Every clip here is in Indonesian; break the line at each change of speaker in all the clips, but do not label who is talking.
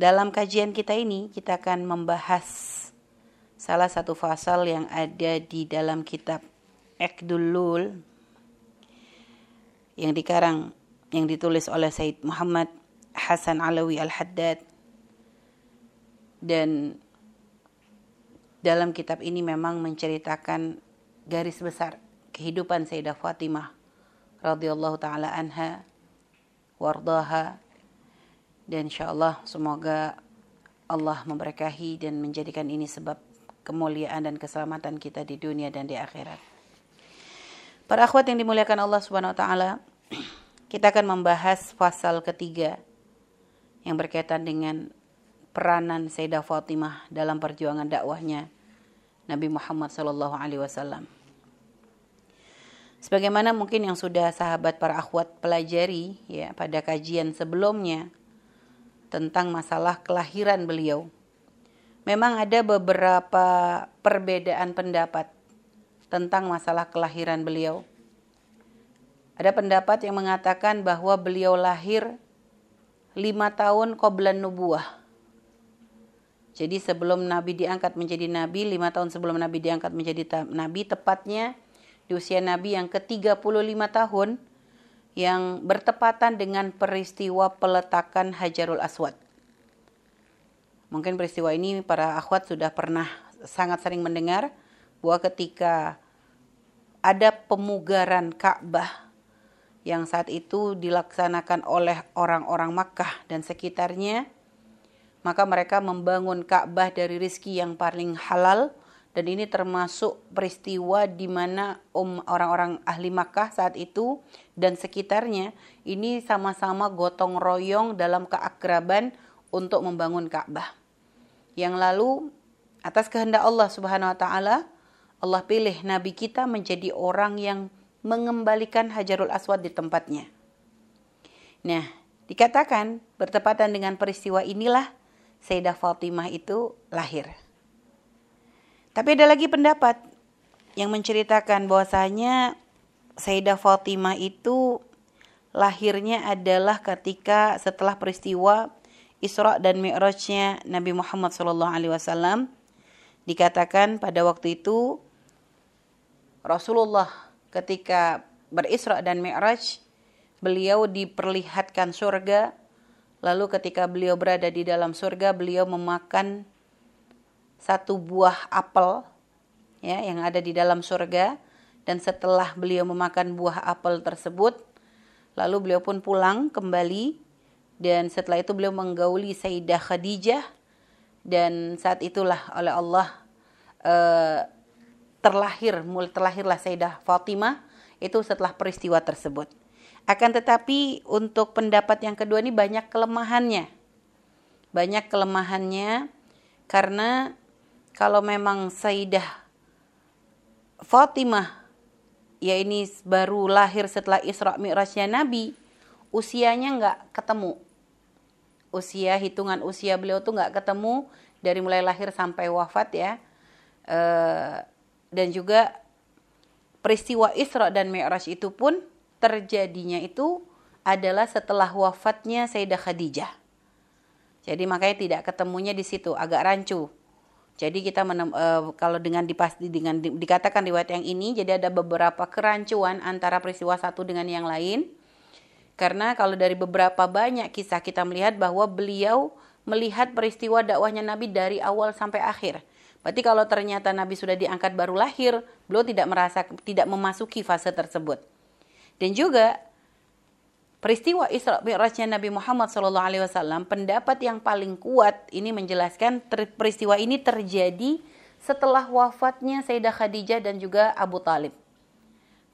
dalam kajian kita ini kita akan membahas salah satu fasal yang ada di dalam kitab Ekdulul yang dikarang yang ditulis oleh Said Muhammad Hasan Alawi Al-Haddad. Dan dalam kitab ini memang menceritakan garis besar kehidupan Sayyidah Fatimah radhiyallahu taala anha wardaha dan insyaallah semoga Allah memberkahi dan menjadikan ini sebab kemuliaan dan keselamatan kita di dunia dan di akhirat. Para akhwat yang dimuliakan Allah Subhanahu wa taala, kita akan membahas pasal ketiga yang berkaitan dengan peranan Sayyidah Fatimah dalam perjuangan dakwahnya Nabi Muhammad sallallahu alaihi wasallam. Sebagaimana mungkin yang sudah sahabat para akhwat pelajari ya pada kajian sebelumnya tentang masalah kelahiran beliau. Memang ada beberapa perbedaan pendapat tentang masalah kelahiran beliau. Ada pendapat yang mengatakan bahwa beliau lahir lima tahun qoblan nubuah. Jadi sebelum Nabi diangkat menjadi Nabi, lima tahun sebelum Nabi diangkat menjadi Nabi, tepatnya di usia Nabi yang ke-35 tahun yang bertepatan dengan peristiwa peletakan Hajarul Aswad. Mungkin peristiwa ini para akhwat sudah pernah sangat sering mendengar bahwa ketika ada pemugaran Ka'bah yang saat itu dilaksanakan oleh orang-orang Makkah dan sekitarnya, maka mereka membangun Ka'bah dari rizki yang paling halal dan ini termasuk peristiwa di mana um, orang-orang ahli Makkah saat itu dan sekitarnya ini sama-sama gotong royong dalam keakraban untuk membangun Ka'bah. Yang lalu atas kehendak Allah Subhanahu wa taala Allah pilih nabi kita menjadi orang yang mengembalikan Hajarul Aswad di tempatnya. Nah, dikatakan bertepatan dengan peristiwa inilah Sayyidah Fatimah itu lahir. Tapi ada lagi pendapat yang menceritakan bahwasanya Sayyidah Fatimah itu lahirnya adalah ketika setelah peristiwa Isra dan Mi'rajnya Nabi Muhammad SAW dikatakan pada waktu itu Rasulullah ketika berisra dan Mi'raj beliau diperlihatkan surga. Lalu ketika beliau berada di dalam surga beliau memakan satu buah apel ya yang ada di dalam surga dan setelah beliau memakan buah apel tersebut lalu beliau pun pulang kembali dan setelah itu beliau menggauli Sayyidah Khadijah dan saat itulah oleh Allah uh, terlahir mulai terlahirlah Sayyidah Fatimah itu setelah peristiwa tersebut. Akan tetapi untuk pendapat yang kedua ini banyak kelemahannya. Banyak kelemahannya karena kalau memang Sayyidah Fatimah ya ini baru lahir setelah Isra Mi'rajnya Nabi, usianya nggak ketemu. Usia hitungan usia beliau tuh nggak ketemu dari mulai lahir sampai wafat ya. E, dan juga peristiwa Isra dan Mi'raj itu pun terjadinya itu adalah setelah wafatnya Sayyidah Khadijah. Jadi makanya tidak ketemunya di situ, agak rancu. Jadi kita menem, uh, kalau dengan dipasti dengan di, dikatakan riwayat yang ini, jadi ada beberapa kerancuan antara peristiwa satu dengan yang lain. Karena kalau dari beberapa banyak kisah kita melihat bahwa beliau melihat peristiwa dakwahnya Nabi dari awal sampai akhir. Berarti kalau ternyata Nabi sudah diangkat baru lahir, beliau tidak merasa tidak memasuki fase tersebut. Dan juga peristiwa Isra Mi'rajnya Nabi Muhammad SAW, pendapat yang paling kuat ini menjelaskan peristiwa ini terjadi setelah wafatnya Sayyidah Khadijah dan juga Abu Talib.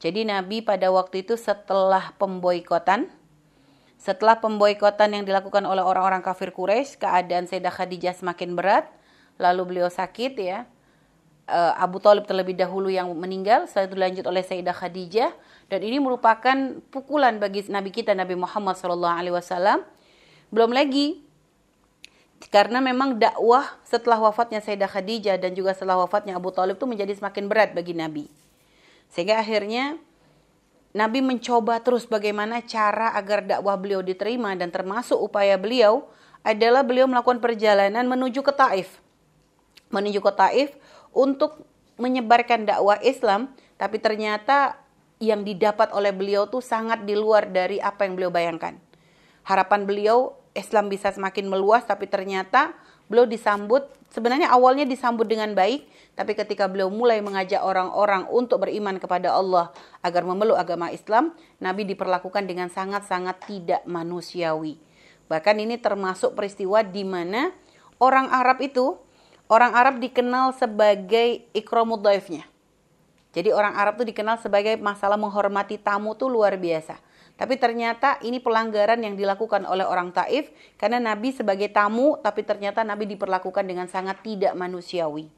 Jadi Nabi pada waktu itu setelah pemboikotan, setelah pemboikotan yang dilakukan oleh orang-orang kafir Quraisy, keadaan Sayyidah Khadijah semakin berat, lalu beliau sakit ya. Eh, Abu Talib terlebih dahulu yang meninggal, setelah itu dilanjut oleh Sayyidah Khadijah, dan ini merupakan pukulan bagi Nabi kita Nabi Muhammad SAW. Belum lagi karena memang dakwah setelah wafatnya Sayyidah Khadijah dan juga setelah wafatnya Abu Talib itu menjadi semakin berat bagi Nabi. Sehingga akhirnya Nabi mencoba terus bagaimana cara agar dakwah beliau diterima dan termasuk upaya beliau adalah beliau melakukan perjalanan menuju ke Taif. Menuju ke Taif untuk menyebarkan dakwah Islam, tapi ternyata yang didapat oleh beliau tuh sangat di luar dari apa yang beliau bayangkan. Harapan beliau Islam bisa semakin meluas, tapi ternyata beliau disambut sebenarnya awalnya disambut dengan baik, tapi ketika beliau mulai mengajak orang-orang untuk beriman kepada Allah agar memeluk agama Islam, Nabi diperlakukan dengan sangat-sangat tidak manusiawi. Bahkan ini termasuk peristiwa di mana orang Arab itu, orang Arab dikenal sebagai ikromud jadi orang Arab itu dikenal sebagai masalah menghormati tamu tuh luar biasa. Tapi ternyata ini pelanggaran yang dilakukan oleh orang Taif karena Nabi sebagai tamu tapi ternyata Nabi diperlakukan dengan sangat tidak manusiawi.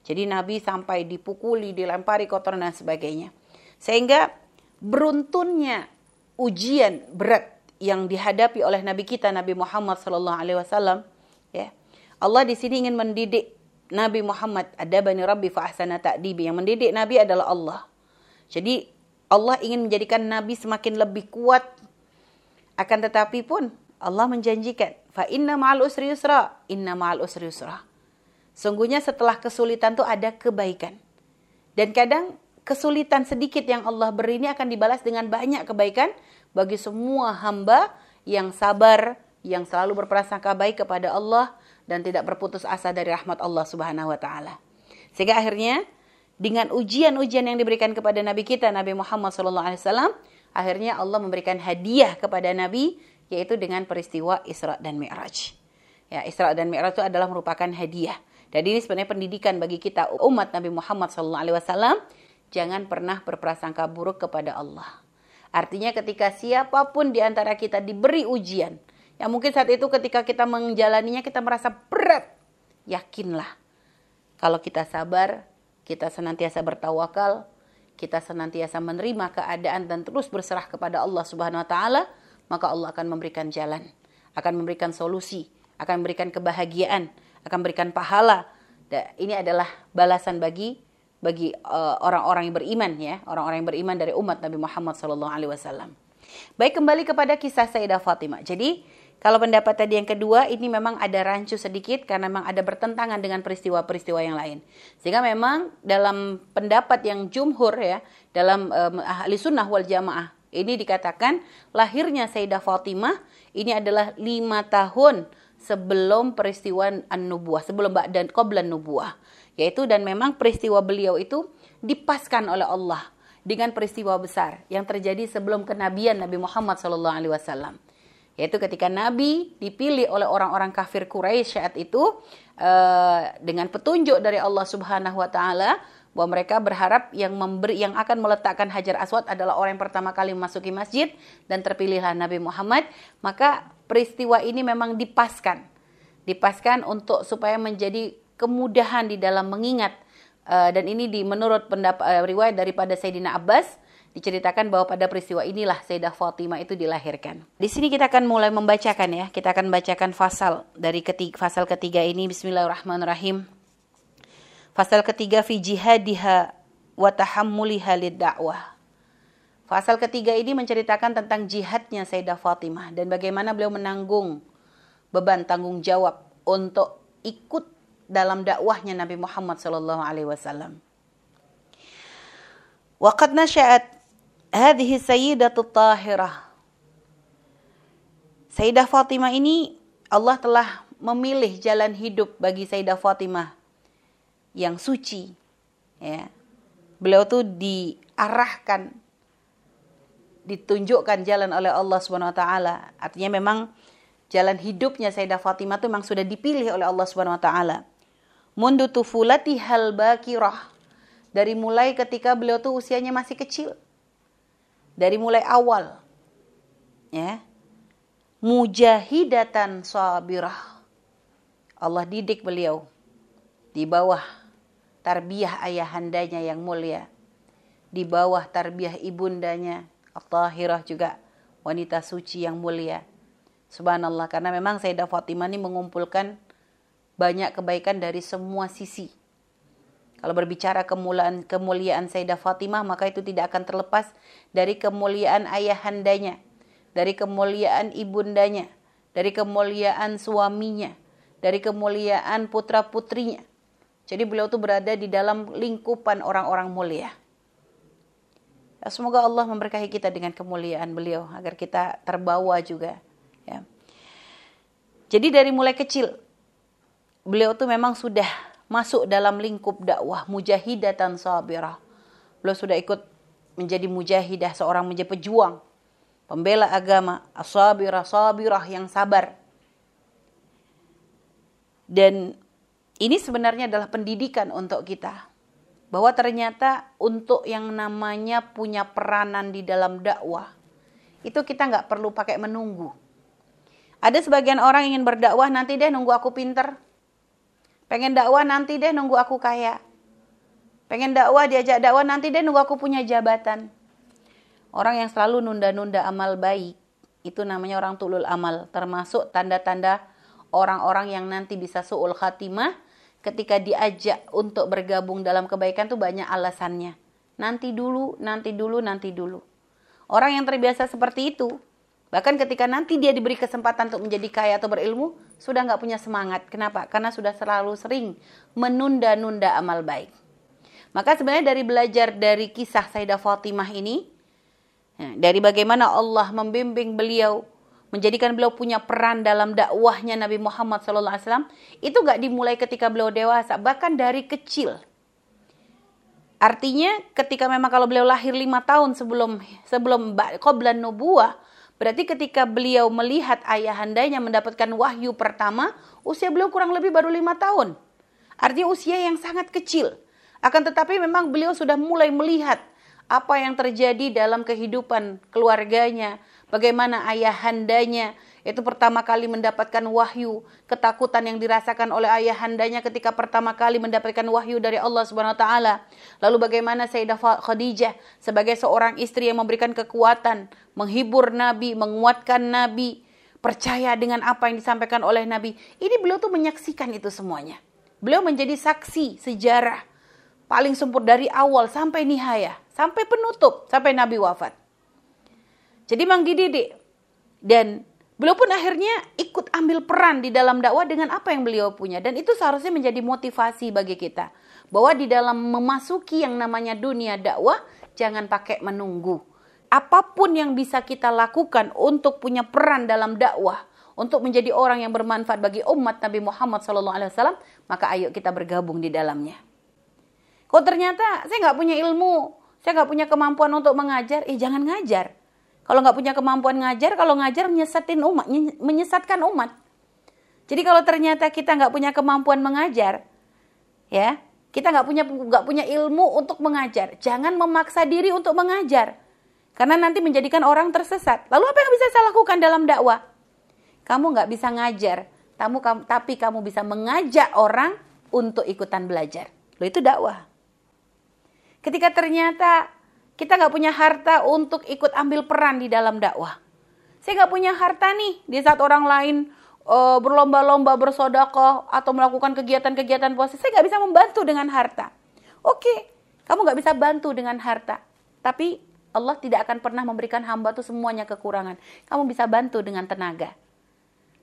Jadi Nabi sampai dipukuli, dilempari kotoran dan sebagainya. Sehingga beruntunnya ujian berat yang dihadapi oleh Nabi kita Nabi Muhammad Sallallahu Alaihi Wasallam, Allah di sini ingin mendidik Nabi Muhammad adabani rabbi fa ahsana ta'dibi yang mendidik Nabi adalah Allah. Jadi Allah ingin menjadikan Nabi semakin lebih kuat akan tetapi pun Allah menjanjikan fa inna ma'al usri yusra inna ma'al usri yusra. Sungguhnya setelah kesulitan itu ada kebaikan. Dan kadang kesulitan sedikit yang Allah beri ini akan dibalas dengan banyak kebaikan bagi semua hamba yang sabar, yang selalu berprasangka baik kepada Allah dan tidak berputus asa dari rahmat Allah Subhanahu wa taala. Sehingga akhirnya dengan ujian-ujian yang diberikan kepada nabi kita Nabi Muhammad SAW, akhirnya Allah memberikan hadiah kepada nabi yaitu dengan peristiwa Isra dan Mi'raj. Ya, Isra dan Mi'raj itu adalah merupakan hadiah. Dan ini sebenarnya pendidikan bagi kita umat Nabi Muhammad SAW. Jangan pernah berprasangka buruk kepada Allah. Artinya ketika siapa pun di antara kita diberi ujian, yang mungkin saat itu ketika kita menjalaninya kita merasa berat. Yakinlah. Kalau kita sabar, kita senantiasa bertawakal, kita senantiasa menerima keadaan dan terus berserah kepada Allah Subhanahu wa taala, maka Allah akan memberikan jalan, akan memberikan solusi, akan memberikan kebahagiaan, akan memberikan pahala. Ini adalah balasan bagi bagi eh, orang-orang uh, yang beriman ya, orang-orang yang beriman dari umat Nabi Muhammad SAW. Baik kembali kepada kisah Sayyidah Fatimah. Jadi kalau pendapat tadi yang kedua, ini memang ada rancu sedikit karena memang ada bertentangan dengan peristiwa-peristiwa yang lain. Sehingga memang dalam pendapat yang jumhur ya, dalam um, ahli sunnah wal jamaah, ini dikatakan lahirnya Sayyidah Fatimah ini adalah lima tahun sebelum peristiwa an-nubuah, sebelum dan qoblan nubuah. Yaitu dan memang peristiwa beliau itu dipaskan oleh Allah dengan peristiwa besar yang terjadi sebelum kenabian Nabi Muhammad SAW yaitu ketika Nabi dipilih oleh orang-orang kafir Quraisy saat itu uh, dengan petunjuk dari Allah Subhanahu wa taala bahwa mereka berharap yang memberi yang akan meletakkan Hajar Aswad adalah orang yang pertama kali memasuki masjid dan terpilihlah Nabi Muhammad maka peristiwa ini memang dipaskan. Dipaskan untuk supaya menjadi kemudahan di dalam mengingat uh, dan ini di menurut pendapat uh, riwayat daripada Sayyidina Abbas diceritakan bahwa pada peristiwa inilah Sayyidah Fatimah itu dilahirkan. Di sini kita akan mulai membacakan ya. Kita akan bacakan fasal dari ketiga, fasal ketiga ini Bismillahirrahmanirrahim. Fasal ketiga fi jihadiha wa tahammuliha lid-da'wah. Fasal ketiga ini menceritakan tentang jihadnya Sayyidah Fatimah dan bagaimana beliau menanggung beban tanggung jawab untuk ikut dalam dakwahnya Nabi Muhammad wasallam. Waqad nasya'at hadhihi sayyidatu tahirah. Sayyidah Fatimah ini Allah telah memilih jalan hidup bagi Sayyidah Fatimah yang suci. Ya. Beliau tuh diarahkan ditunjukkan jalan oleh Allah Subhanahu wa taala. Artinya memang jalan hidupnya Sayyidah Fatimah itu memang sudah dipilih oleh Allah Subhanahu wa taala. Mundu tufulatihal bakirah. Dari mulai ketika beliau tuh usianya masih kecil dari mulai awal ya. Mujahidatan sabirah. Allah didik beliau di bawah tarbiyah ayahandanya yang mulia. Di bawah tarbiyah ibundanya At-Tahirah juga wanita suci yang mulia. Subhanallah karena memang Sayyidah Fatimah ini mengumpulkan banyak kebaikan dari semua sisi kalau berbicara kemuliaan kemuliaan Sayyidah Fatimah maka itu tidak akan terlepas dari kemuliaan ayahandanya, dari kemuliaan ibundanya, dari kemuliaan suaminya, dari kemuliaan putra-putrinya. Jadi beliau tuh berada di dalam lingkupan orang-orang mulia. Ya, semoga Allah memberkahi kita dengan kemuliaan beliau agar kita terbawa juga. Ya. Jadi dari mulai kecil beliau tuh memang sudah masuk dalam lingkup dakwah mujahidatan sabirah. Beliau sudah ikut menjadi mujahidah, seorang menjadi pejuang, pembela agama, asabirah, sabirah yang sabar. Dan ini sebenarnya adalah pendidikan untuk kita bahwa ternyata untuk yang namanya punya peranan di dalam dakwah itu kita nggak perlu pakai menunggu. Ada sebagian orang ingin berdakwah nanti deh nunggu aku pinter. Pengen dakwah nanti deh nunggu aku kaya. Pengen dakwah diajak dakwah nanti deh nunggu aku punya jabatan. Orang yang selalu nunda-nunda amal baik itu namanya orang tulul amal termasuk tanda-tanda orang-orang yang nanti bisa suul khatimah ketika diajak untuk bergabung dalam kebaikan tuh banyak alasannya. Nanti dulu, nanti dulu, nanti dulu. Orang yang terbiasa seperti itu, bahkan ketika nanti dia diberi kesempatan untuk menjadi kaya atau berilmu, sudah nggak punya semangat. Kenapa? Karena sudah selalu sering menunda-nunda amal baik. Maka sebenarnya dari belajar dari kisah Sayyidah Fatimah ini, ya, dari bagaimana Allah membimbing beliau menjadikan beliau punya peran dalam dakwahnya Nabi Muhammad SAW itu gak dimulai ketika beliau dewasa bahkan dari kecil artinya ketika memang kalau beliau lahir lima tahun sebelum sebelum qoblan nubuah berarti ketika beliau melihat ayahandanya mendapatkan wahyu pertama usia beliau kurang lebih baru lima tahun. Artinya usia yang sangat kecil. Akan tetapi memang beliau sudah mulai melihat apa yang terjadi dalam kehidupan keluarganya, bagaimana ayahandanya itu pertama kali mendapatkan wahyu, ketakutan yang dirasakan oleh ayahandanya ketika pertama kali mendapatkan wahyu dari Allah Subhanahu taala. Lalu bagaimana Sayyidah Khadijah sebagai seorang istri yang memberikan kekuatan, menghibur Nabi, menguatkan Nabi, percaya dengan apa yang disampaikan oleh Nabi. Ini beliau tuh menyaksikan itu semuanya. Beliau menjadi saksi sejarah paling sempurna dari awal sampai nihaya, sampai penutup, sampai Nabi wafat. Jadi Mang dididik dan beliau pun akhirnya ikut ambil peran di dalam dakwah dengan apa yang beliau punya dan itu seharusnya menjadi motivasi bagi kita bahwa di dalam memasuki yang namanya dunia dakwah jangan pakai menunggu. Apa pun yang bisa kita lakukan untuk punya peran dalam dakwah, untuk menjadi orang yang bermanfaat bagi umat Nabi Muhammad SAW, maka ayo kita bergabung di dalamnya. Kok ternyata saya nggak punya ilmu, saya nggak punya kemampuan untuk mengajar, eh jangan ngajar. Kalau nggak punya kemampuan ngajar, kalau ngajar menyesatin umat, menyesatkan umat. Jadi kalau ternyata kita nggak punya kemampuan mengajar, ya kita nggak punya nggak punya ilmu untuk mengajar, jangan memaksa diri untuk mengajar, karena nanti menjadikan orang tersesat. Lalu apa yang bisa saya lakukan dalam dakwah? Kamu nggak bisa ngajar, kamu, tapi kamu bisa mengajak orang untuk ikutan belajar. Lo itu dakwah. Ketika ternyata kita nggak punya harta untuk ikut ambil peran di dalam dakwah. Saya nggak punya harta nih di saat orang lain uh, berlomba-lomba bersodakoh atau melakukan kegiatan-kegiatan puasa. Saya nggak bisa membantu dengan harta. Oke, kamu nggak bisa bantu dengan harta. Tapi Allah tidak akan pernah memberikan hamba tuh semuanya kekurangan. Kamu bisa bantu dengan tenaga.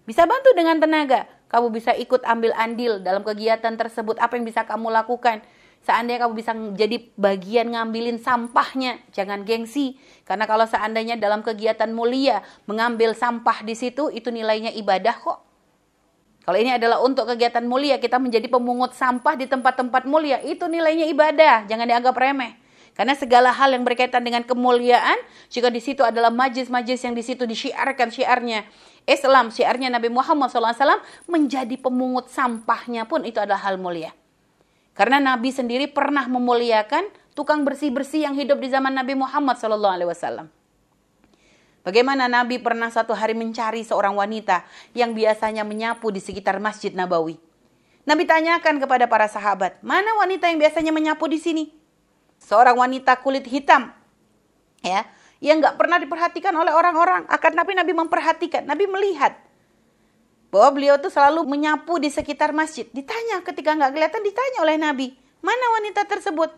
Bisa bantu dengan tenaga. Kamu bisa ikut ambil andil dalam kegiatan tersebut. Apa yang bisa kamu lakukan? Seandainya kamu bisa jadi bagian ngambilin sampahnya, jangan gengsi. Karena kalau seandainya dalam kegiatan mulia mengambil sampah di situ, itu nilainya ibadah kok. Kalau ini adalah untuk kegiatan mulia, kita menjadi pemungut sampah di tempat-tempat mulia, itu nilainya ibadah, jangan dianggap remeh. Karena segala hal yang berkaitan dengan kemuliaan, jika di situ adalah majlis-majlis yang di situ disyiarkan syiarnya Islam, syiarnya Nabi Muhammad SAW, menjadi pemungut sampahnya pun itu adalah hal mulia. Karena Nabi sendiri pernah memuliakan tukang bersih-bersih yang hidup di zaman Nabi Muhammad SAW. Bagaimana Nabi pernah satu hari mencari seorang wanita yang biasanya menyapu di sekitar Masjid Nabawi. Nabi tanyakan kepada para sahabat, mana wanita yang biasanya menyapu di sini? Seorang wanita kulit hitam, ya, yang nggak pernah diperhatikan oleh orang-orang. Akan Nabi Nabi memperhatikan, Nabi melihat bahwa beliau tuh selalu menyapu di sekitar masjid. Ditanya ketika nggak kelihatan ditanya oleh Nabi, mana wanita tersebut?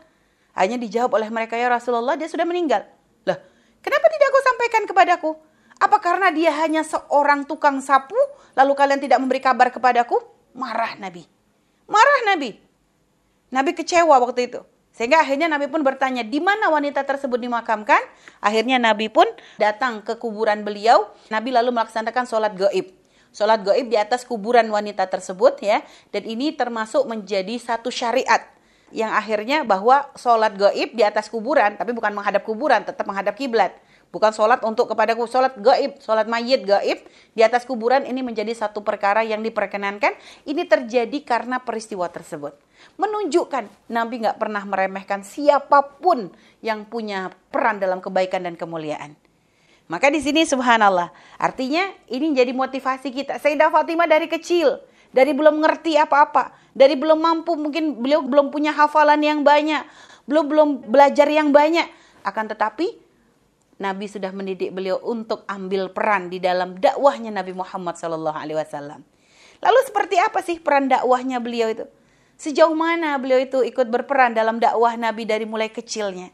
Hanya dijawab oleh mereka ya Rasulullah dia sudah meninggal. Lah, kenapa tidak kau sampaikan kepadaku? Apa karena dia hanya seorang tukang sapu, lalu kalian tidak memberi kabar kepadaku? Marah Nabi. Marah Nabi. Nabi kecewa waktu itu. Sehingga akhirnya Nabi pun bertanya, di mana wanita tersebut dimakamkan? Akhirnya Nabi pun datang ke kuburan beliau. Nabi lalu melaksanakan sholat gaib. Sholat gaib di atas kuburan wanita tersebut ya. Dan ini termasuk menjadi satu syariat yang akhirnya bahwa sholat gaib di atas kuburan, tapi bukan menghadap kuburan, tetap menghadap kiblat. Bukan sholat untuk kepada sholat gaib, sholat mayit gaib di atas kuburan ini menjadi satu perkara yang diperkenankan. Ini terjadi karena peristiwa tersebut. Menunjukkan Nabi nggak pernah meremehkan siapa pun yang punya peran dalam kebaikan dan kemuliaan. Maka di sini subhanallah, artinya ini jadi motivasi kita. Sayyidah Fatimah dari kecil, dari belum ngerti apa-apa, dari belum mampu mungkin beliau belum punya hafalan yang banyak, belum belum belajar yang banyak. Akan tetapi Nabi sudah mendidik beliau untuk ambil peran di dalam dakwahnya Nabi Muhammad Sallallahu Alaihi Wasallam. Lalu seperti apa sih peran dakwahnya beliau itu? Sejauh mana beliau itu ikut berperan dalam dakwah Nabi dari mulai kecilnya?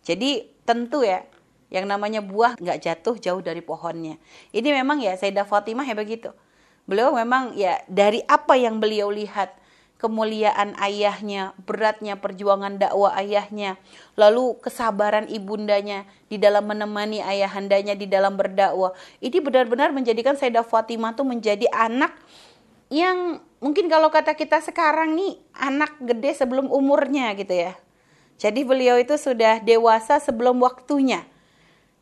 Jadi tentu ya, yang namanya buah nggak jatuh jauh dari pohonnya. Ini memang ya Sayyidah Fatimah ya begitu. Beliau memang ya dari apa yang beliau lihat, kemuliaan ayahnya, beratnya perjuangan dakwah ayahnya, lalu kesabaran ibundanya di dalam menemani ayahandanya di dalam berdakwah. Ini benar-benar menjadikan Sayyidah Fatimah tuh menjadi anak yang mungkin kalau kata kita sekarang nih anak gede sebelum umurnya gitu ya. Jadi beliau itu sudah dewasa sebelum waktunya.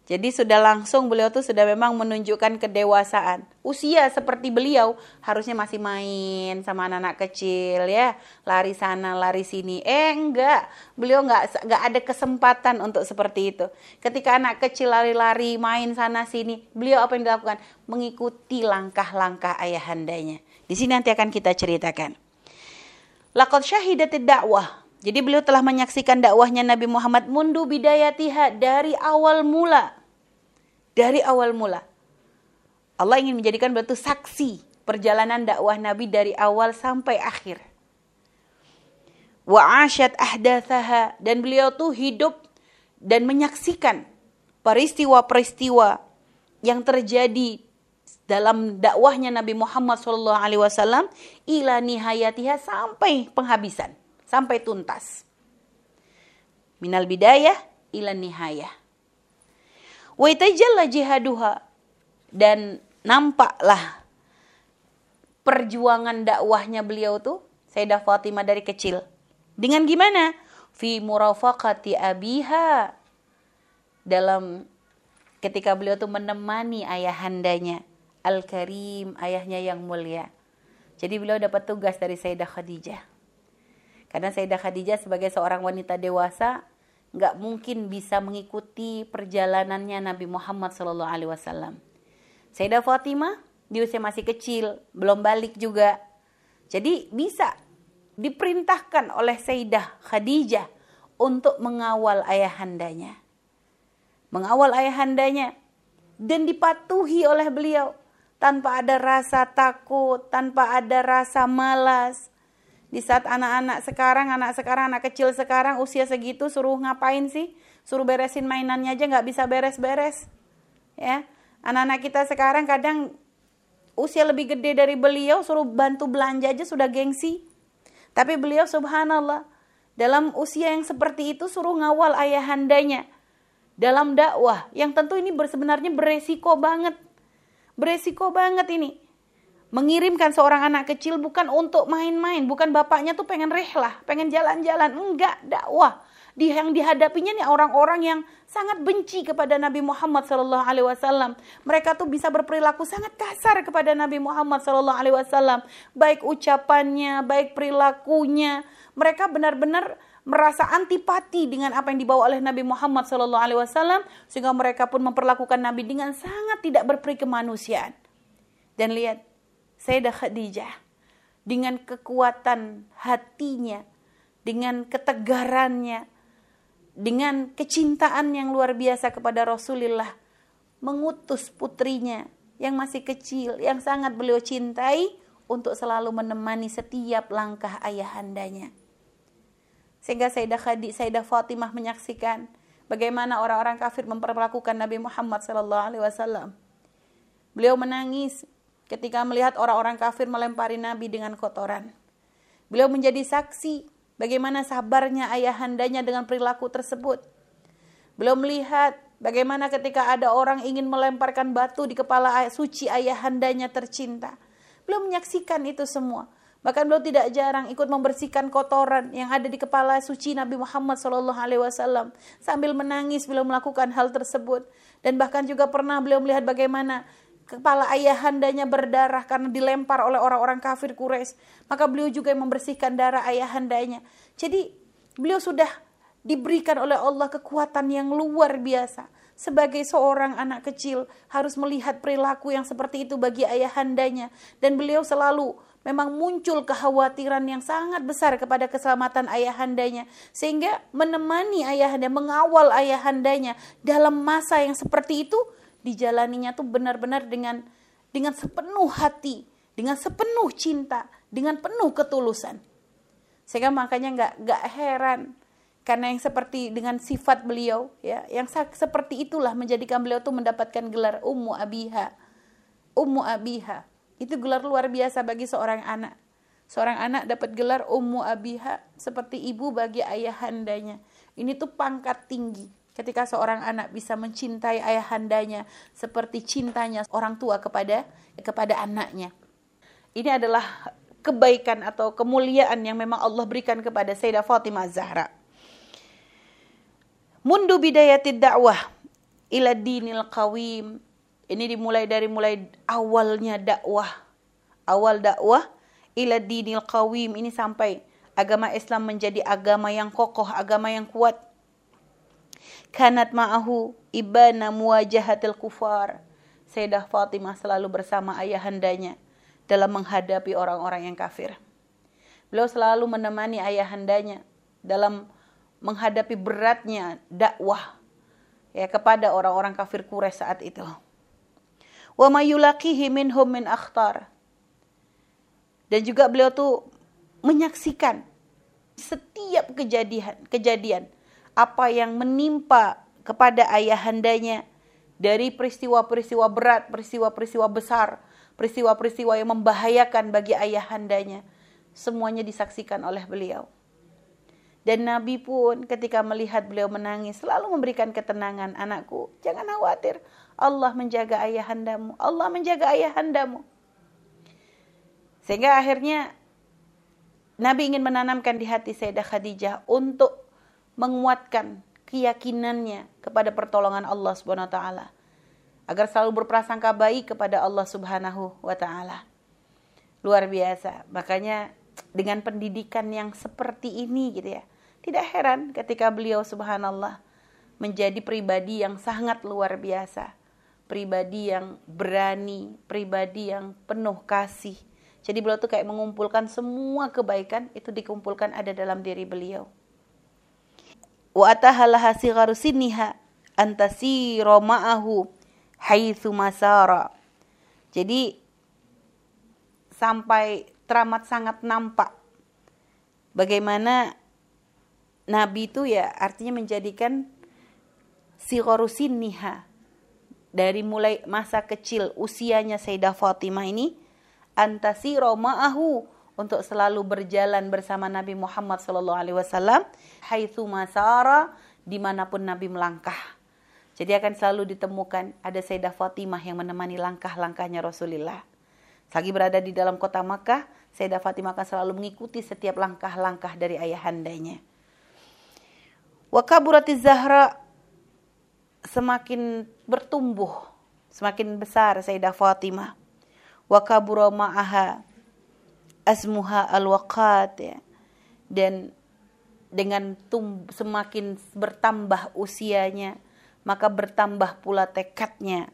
Jadi sudah langsung beliau tuh sudah memang menunjukkan kedewasaan. Usia seperti beliau harusnya masih main sama anak-anak kecil ya, lari sana lari sini. Eh enggak, beliau enggak enggak ada kesempatan untuk seperti itu. Ketika anak kecil lari-lari main sana sini, beliau apa yang dilakukan? Mengikuti langkah-langkah ayahandanya. Di sini nanti akan kita ceritakan. Laqad syahidatid dakwah jadi beliau telah menyaksikan dakwahnya Nabi Muhammad mundu bidayatiha dari awal mula dari awal mula. Allah ingin menjadikan beliau saksi perjalanan dakwah Nabi dari awal sampai akhir. Wa ahdathaha dan beliau tuh hidup dan menyaksikan peristiwa-peristiwa yang terjadi dalam dakwahnya Nabi Muhammad SAW ila nihayatiha sampai penghabisan, sampai tuntas. Minal bidayah ila nihayah. Waitajalla jihaduha. Dan nampaklah perjuangan dakwahnya beliau tuh Sayyidah Fatimah dari kecil. Dengan gimana? Fi murafaqati abiha. Dalam ketika beliau tuh menemani ayahandanya. Al-Karim, ayahnya yang mulia. Jadi beliau dapat tugas dari Sayyidah Khadijah. Karena Sayyidah Khadijah sebagai seorang wanita dewasa nggak mungkin bisa mengikuti perjalanannya Nabi Muhammad Shallallahu Alaihi Wasallam. Sayyidah Fatimah di usia masih kecil, belum balik juga. Jadi bisa diperintahkan oleh Sayyidah Khadijah untuk mengawal ayahandanya. Mengawal ayahandanya dan dipatuhi oleh beliau tanpa ada rasa takut, tanpa ada rasa malas, di saat anak-anak sekarang, anak sekarang, anak kecil sekarang usia segitu suruh ngapain sih? Suruh beresin mainannya aja nggak bisa beres-beres. Ya, anak-anak kita sekarang kadang usia lebih gede dari beliau suruh bantu belanja aja sudah gengsi. Tapi beliau subhanallah dalam usia yang seperti itu suruh ngawal ayahandanya dalam dakwah yang tentu ini sebenarnya beresiko banget. Beresiko banget ini mengirimkan seorang anak kecil bukan untuk main-main, bukan bapaknya tuh pengen rehlah, pengen jalan-jalan, enggak dakwah. Di yang dihadapinya nih orang-orang yang sangat benci kepada Nabi Muhammad Shallallahu Alaihi Wasallam. Mereka tuh bisa berperilaku sangat kasar kepada Nabi Muhammad Shallallahu Alaihi Wasallam, baik ucapannya, baik perilakunya. Mereka benar-benar merasa antipati dengan apa yang dibawa oleh Nabi Muhammad Shallallahu Alaihi Wasallam, sehingga mereka pun memperlakukan Nabi dengan sangat tidak berperi kemanusiaan. Dan lihat Sayyidah Khadijah dengan kekuatan hatinya, dengan ketegarannya, dengan kecintaan yang luar biasa kepada Rasulullah, mengutus putrinya yang masih kecil, yang sangat beliau cintai untuk selalu menemani setiap langkah ayahandanya. Sehingga Sayyidah Khadijah, Sayyidah Fatimah menyaksikan bagaimana orang-orang kafir memperlakukan Nabi Muhammad wasallam. Beliau menangis ketika melihat orang-orang kafir melempari Nabi dengan kotoran. Beliau menjadi saksi bagaimana sabarnya ayahandanya dengan perilaku tersebut. Beliau melihat bagaimana ketika ada orang ingin melemparkan batu di kepala suci ayahandanya tercinta. Beliau menyaksikan itu semua. Bahkan beliau tidak jarang ikut membersihkan kotoran yang ada di kepala suci Nabi Muhammad Wasallam sambil menangis beliau melakukan hal tersebut dan bahkan juga pernah beliau melihat bagaimana kepala ayahandanya berdarah karena dilempar oleh orang-orang kafir Quraisy. Maka beliau juga yang membersihkan darah ayahandanya. Jadi beliau sudah diberikan oleh Allah kekuatan yang luar biasa. Sebagai seorang anak kecil harus melihat perilaku yang seperti itu bagi ayahandanya. Dan beliau selalu memang muncul kekhawatiran yang sangat besar kepada keselamatan ayahandanya. Sehingga menemani ayahanda mengawal ayahandanya dalam masa yang seperti itu dijalaninya tuh benar-benar dengan dengan sepenuh hati dengan sepenuh cinta dengan penuh ketulusan sehingga makanya nggak nggak heran karena yang seperti dengan sifat beliau ya yang seperti itulah menjadikan beliau tuh mendapatkan gelar ummu abiha ummu abiha itu gelar luar biasa bagi seorang anak. Seorang anak dapat gelar ummu abiha seperti ibu bagi ayahandanya. Ini tuh pangkat tinggi ketika seorang anak bisa mencintai ayahandanya seperti cintanya orang tua kepada kepada anaknya. Ini adalah kebaikan atau kemuliaan yang memang Allah berikan kepada Sayyidah Fatimah Zahra. Mundu bidayatid dakwah ila dinil qawim ini dimulai dari mulai awalnya dakwah. Awal dakwah ila dinil qawim ini sampai agama Islam menjadi agama yang kokoh, agama yang kuat. Kanat ma'ahu ibana muwajahatil kufar. Sayyidah Fatimah selalu bersama ayahandanya dalam menghadapi orang-orang yang kafir. Beliau selalu menemani ayahandanya dalam menghadapi beratnya dakwah ya kepada orang-orang kafir Quraisy saat itu wa mayulaqihi minhum min akhtar. Dan juga beliau tuh menyaksikan setiap kejadian kejadian apa yang menimpa kepada ayahandanya dari peristiwa-peristiwa berat, peristiwa-peristiwa besar, peristiwa-peristiwa yang membahayakan bagi ayahandanya. Semuanya disaksikan oleh beliau. Dan Nabi pun ketika melihat beliau menangis selalu memberikan ketenangan, anakku, jangan khawatir. Allah menjaga ayahandamu. Allah menjaga ayahandamu. Sehingga akhirnya Nabi ingin menanamkan di hati Sayyidah Khadijah untuk menguatkan keyakinannya kepada pertolongan Allah Subhanahu wa taala agar selalu berprasangka baik kepada Allah Subhanahu wa taala. Luar biasa. Makanya dengan pendidikan yang seperti ini gitu ya tidak heran ketika beliau subhanallah menjadi pribadi yang sangat luar biasa. Pribadi yang berani, pribadi yang penuh kasih. Jadi beliau tuh kayak mengumpulkan semua kebaikan itu dikumpulkan ada dalam diri beliau. Wa atahalaha sigharu sinniha antasiru ma'ahu haitsu masara. Jadi sampai teramat sangat nampak bagaimana Nabi itu ya artinya menjadikan sigharusin niha dari mulai masa kecil usianya Sayyidah Fatimah ini antasiro ma'ahu untuk selalu berjalan bersama Nabi Muhammad wasallam haitsu masara di mana pun Nabi melangkah. Jadi akan selalu ditemukan ada Sayyidah Fatimah yang menemani langkah-langkahnya Rasulullah. Lagi berada di dalam kota Makkah, Sayyidah Fatimah akan selalu mengikuti setiap langkah-langkah dari ayahandanya. Wa kaburati Zahra semakin bertumbuh, semakin besar Sayyidah Fatimah. Wa kabura ma'aha asmuha al-waqat ya. Dan dengan tum semakin bertambah usianya, maka bertambah pula tekadnya.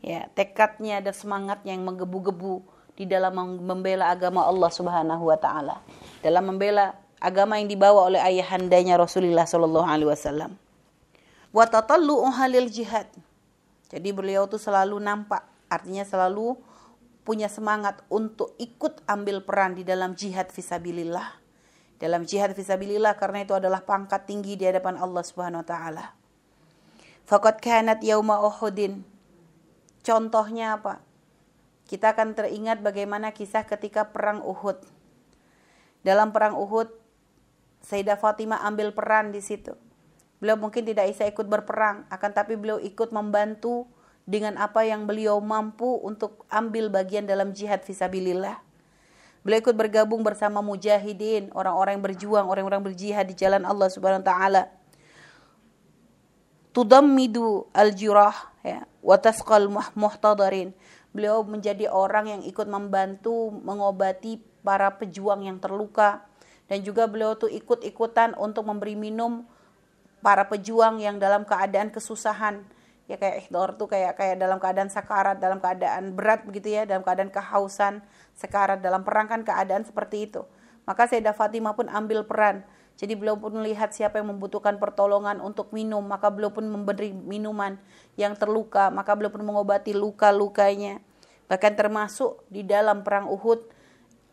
Ya, tekadnya dan semangatnya yang menggebu-gebu di dalam membela agama Allah Subhanahu wa taala. Dalam membela agama yang dibawa oleh ayahandanya Rasulullah Shallallahu Alaihi Wasallam. Wa halil jihad. Jadi beliau tuh selalu nampak, artinya selalu punya semangat untuk ikut ambil peran di dalam jihad fisabilillah. Dalam jihad fisabilillah karena itu adalah pangkat tinggi di hadapan Allah Subhanahu wa taala. Fakat kanat yauma Uhudin. Contohnya apa? Kita akan teringat bagaimana kisah ketika perang Uhud. Dalam perang Uhud, Sayyidah Fatimah ambil peran di situ. Beliau mungkin tidak bisa ikut berperang, akan tapi beliau ikut membantu dengan apa yang beliau mampu untuk ambil bagian dalam jihad visabilillah. Beliau ikut bergabung bersama mujahidin, orang-orang yang berjuang, orang-orang berjihad di jalan Allah Subhanahu wa taala tudammidu al-jurah ya wa tasqal muhtadarin. Beliau menjadi orang yang ikut membantu mengobati para pejuang yang terluka dan juga beliau tuh ikut-ikutan untuk memberi minum para pejuang yang dalam keadaan kesusahan ya kayak ihdor tuh kayak kayak dalam keadaan sakarat dalam keadaan berat begitu ya dalam keadaan kehausan sekarat dalam perang kan keadaan seperti itu maka Sayyidah Fatimah pun ambil peran jadi beliau pun melihat siapa yang membutuhkan pertolongan untuk minum, maka beliau pun memberi minuman yang terluka, maka beliau pun mengobati luka-lukanya. Bahkan termasuk di dalam perang Uhud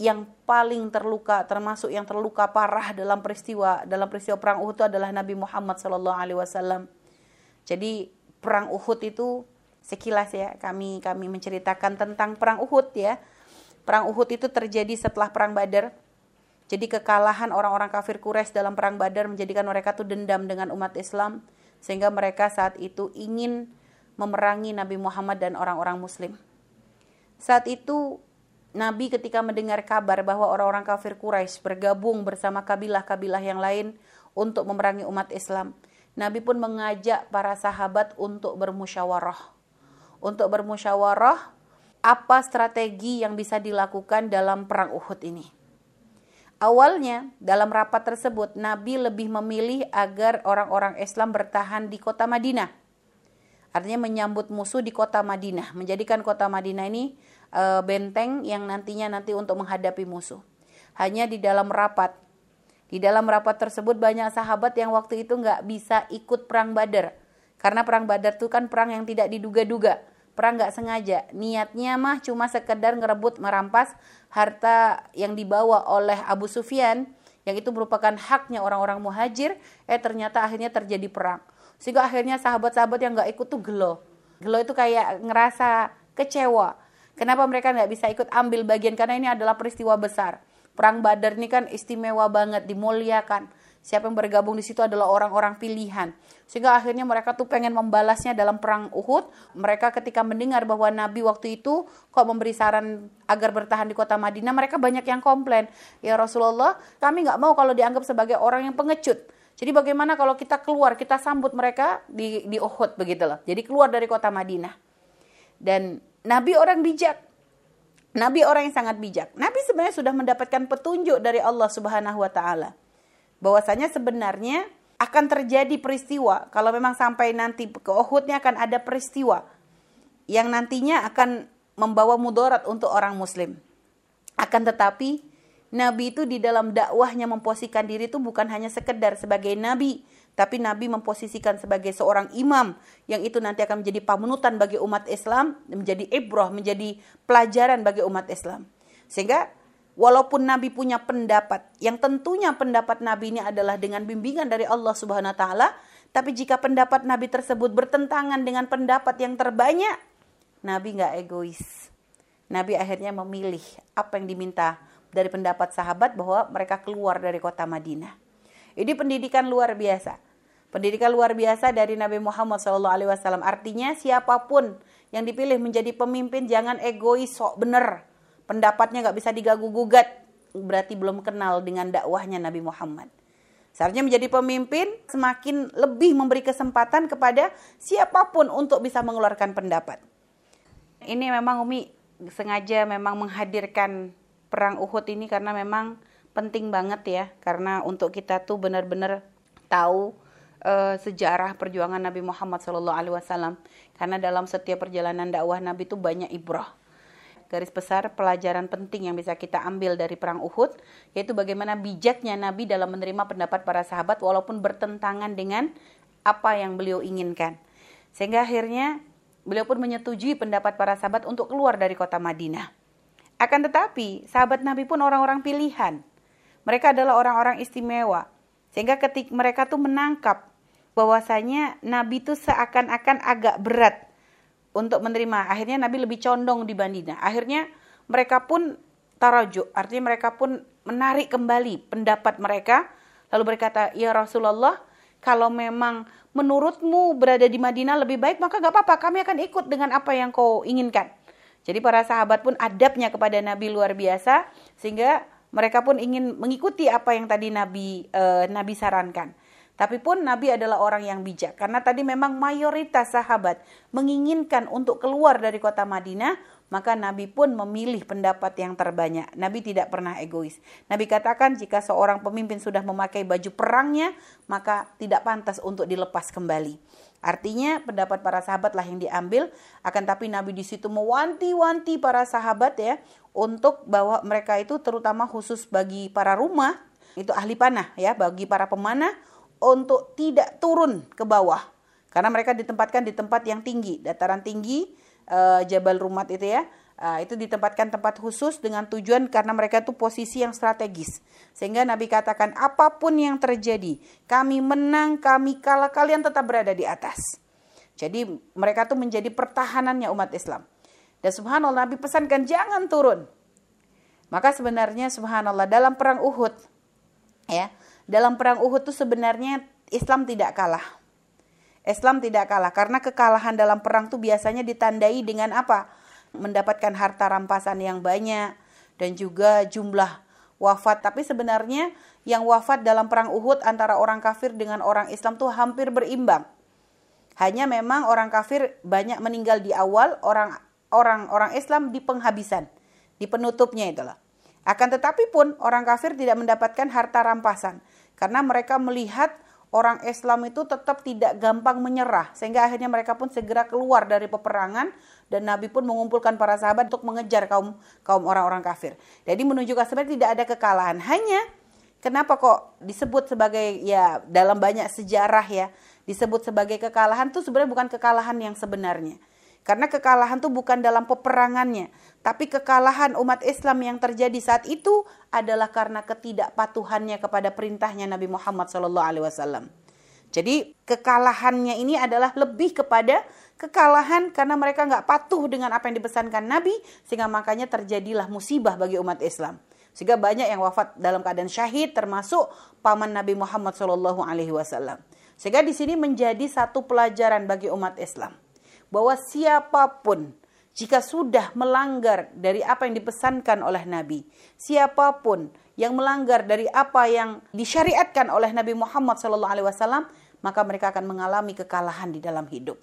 yang paling terluka, termasuk yang terluka parah dalam peristiwa dalam peristiwa perang Uhud itu adalah Nabi Muhammad Wasallam. Jadi perang Uhud itu sekilas ya kami kami menceritakan tentang perang Uhud ya. Perang Uhud itu terjadi setelah perang Badar jadi kekalahan orang-orang kafir Quraisy dalam perang Badar menjadikan mereka tuh dendam dengan umat Islam sehingga mereka saat itu ingin memerangi Nabi Muhammad dan orang-orang muslim. Saat itu Nabi ketika mendengar kabar bahwa orang-orang kafir Quraisy bergabung bersama kabilah-kabilah yang lain untuk memerangi umat Islam, Nabi pun mengajak para sahabat untuk bermusyawarah. Untuk bermusyawarah apa strategi yang bisa dilakukan dalam perang Uhud ini. Awalnya, dalam rapat tersebut, Nabi lebih memilih agar orang-orang Islam bertahan di kota Madinah. Artinya menyambut musuh di kota Madinah, menjadikan kota Madinah ini e, benteng yang nantinya nanti untuk menghadapi musuh. Hanya di dalam rapat. Di dalam rapat tersebut banyak sahabat yang waktu itu nggak bisa ikut perang Badar. Karena perang Badar itu kan perang yang tidak diduga-duga. Perang nggak sengaja. Niatnya mah cuma sekedar ngerebut merampas harta yang dibawa oleh Abu Sufyan yang itu merupakan haknya orang-orang muhajir. Eh ternyata akhirnya terjadi perang. Sehingga akhirnya sahabat-sahabat yang nggak ikut tuh gelo. Gelo itu kayak ngerasa kecewa. Kenapa mereka nggak bisa ikut? Ambil bagian. Karena ini adalah peristiwa besar perang Badar ini kan istimewa banget dimuliakan Siapa yang bergabung di situ adalah orang-orang pilihan. Sehingga akhirnya mereka tuh pengen membalasnya dalam perang Uhud. Mereka ketika mendengar bahwa Nabi waktu itu kok memberi saran agar bertahan di kota Madinah, mereka banyak yang komplain. Ya Rasulullah, kami nggak mau kalau dianggap sebagai orang yang pengecut. Jadi bagaimana kalau kita keluar, kita sambut mereka di, di Uhud begitu loh. Jadi keluar dari kota Madinah. Dan Nabi orang bijak. Nabi orang yang sangat bijak. Nabi sebenarnya sudah mendapatkan petunjuk dari Allah Subhanahu wa taala bahwasanya sebenarnya akan terjadi peristiwa kalau memang sampai nanti ke Uhudnya akan ada peristiwa yang nantinya akan membawa mudarat untuk orang muslim. Akan tetapi Nabi itu di dalam dakwahnya memposisikan diri itu bukan hanya sekedar sebagai nabi, tapi Nabi memposisikan sebagai seorang imam yang itu nanti akan menjadi panutan bagi umat Islam, menjadi ibrah, menjadi pelajaran bagi umat Islam. Sehingga Walaupun Nabi punya pendapat, yang tentunya pendapat Nabi ini adalah dengan bimbingan dari Allah Subhanahu wa taala, tapi jika pendapat Nabi tersebut bertentangan dengan pendapat yang terbanyak, Nabi nggak egois. Nabi akhirnya memilih apa yang diminta dari pendapat sahabat bahwa mereka keluar dari kota Madinah. Ini pendidikan luar biasa. Pendidikan luar biasa dari Nabi Muhammad SAW. Artinya siapa pun yang dipilih menjadi pemimpin jangan egois sok bener pendapatnya nggak bisa diganggu gugat berarti belum kenal dengan dakwahnya Nabi Muhammad. Seharusnya menjadi pemimpin semakin lebih memberi kesempatan kepada siapa pun untuk bisa mengeluarkan pendapat. Ini memang Umi sengaja memang menghadirkan perang Uhud ini karena memang penting banget ya karena untuk kita tuh benar-benar tahu uh, sejarah perjuangan Nabi Muhammad SAW karena dalam setiap perjalanan dakwah Nabi itu banyak ibrah garis besar pelajaran penting yang bisa kita ambil dari perang Uhud yaitu bagaimana bijaknya Nabi dalam menerima pendapat para sahabat walaupun bertentangan dengan apa yang beliau inginkan. Sehingga akhirnya beliau pun menyetujui pendapat para sahabat untuk keluar dari kota Madinah. Akan tetapi, sahabat Nabi pun orang-orang pilihan. Mereka adalah orang-orang istimewa. Sehingga ketika mereka tuh menangkap bahwasanya Nabi itu seakan-akan agak berat untuk menerima. Akhirnya Nabi lebih condong di Madinah. Akhirnya mereka pun tarajuk, artinya mereka pun menarik kembali pendapat mereka lalu berkata, "Ya Rasulullah, kalau memang menurutmu berada di Madinah lebih baik, maka gak apa-apa, kami akan ikut dengan apa yang kau inginkan." Jadi para sahabat pun adabnya kepada Nabi luar biasa sehingga mereka pun ingin mengikuti apa yang tadi Nabi e, Nabi sarankan. Tapi pun Nabi adalah orang yang bijak karena tadi memang mayoritas sahabat menginginkan untuk keluar dari kota Madinah, maka Nabi pun memilih pendapat yang terbanyak. Nabi tidak pernah egois. Nabi katakan jika seorang pemimpin sudah memakai baju perangnya, maka tidak pantas untuk dilepas kembali. Artinya pendapat para sahabat lah yang diambil, akan tapi Nabi di situ mewanti-wanti para sahabat ya untuk bahwa mereka itu terutama khusus bagi para rumah itu ahli panah ya bagi para pemanah untuk tidak turun ke bawah karena mereka ditempatkan di tempat yang tinggi, dataran tinggi uh, Jabal Rumat itu ya. Uh, itu ditempatkan tempat khusus dengan tujuan karena mereka itu posisi yang strategis. Sehingga Nabi katakan apa pun yang terjadi, kami menang, kami kalah, kalian tetap berada di atas. Jadi mereka tuh menjadi pertahanannya umat Islam. Dan subhanallah Nabi pesankan jangan turun. Maka sebenarnya subhanallah dalam perang Uhud ya, dalam perang Uhud itu sebenarnya Islam tidak kalah. Islam tidak kalah karena kekalahan dalam perang itu biasanya ditandai dengan apa? Mendapatkan harta rampasan yang banyak dan juga jumlah wafat. Tapi sebenarnya yang wafat dalam perang Uhud antara orang kafir dengan orang Islam tuh hampir berimbang. Hanya memang orang kafir banyak meninggal di awal, orang orang orang Islam di penghabisan, di penutupnya itulah. Akan tetapi pun orang kafir tidak mendapatkan harta rampasan karena mereka melihat orang Islam itu tetap tidak gampang menyerah sehingga akhirnya mereka pun segera keluar dari peperangan dan Nabi pun mengumpulkan para sahabat untuk mengejar kaum kaum orang-orang kafir. Jadi menunjukkan sebenarnya tidak ada kekalahan. Hanya kenapa kok disebut sebagai ya dalam banyak sejarah ya disebut sebagai kekalahan itu sebenarnya bukan kekalahan yang sebenarnya. Karena kekalahan itu bukan dalam peperangannya, tapi kekalahan umat Islam yang terjadi saat itu adalah karena ketidakpatuhannya kepada perintahnya Nabi Muhammad SAW. Jadi kekalahannya ini adalah lebih kepada kekalahan karena mereka nggak patuh dengan apa yang dipesankan Nabi sehingga makanya terjadilah musibah bagi umat Islam. Sehingga banyak yang wafat dalam keadaan syahid termasuk paman Nabi Muhammad SAW. Sehingga di sini menjadi satu pelajaran bagi umat Islam bahwa siapa pun jika sudah melanggar dari apa yang dipesankan oleh Nabi, siapa pun yang melanggar dari apa yang disyariatkan oleh Nabi Muhammad SAW, maka mereka akan mengalami kekalahan di dalam hidup.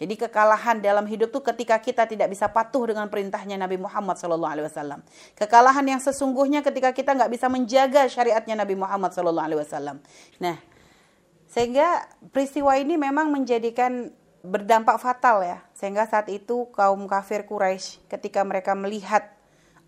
Jadi kekalahan dalam hidup itu ketika kita tidak bisa patuh dengan perintahnya Nabi Muhammad SAW. Kekalahan yang sesungguhnya ketika kita nggak bisa menjaga syariatnya Nabi Muhammad SAW. Nah, sehingga peristiwa ini memang menjadikan berdampak fatal ya. Sehingga saat itu kaum kafir Quraisy ketika mereka melihat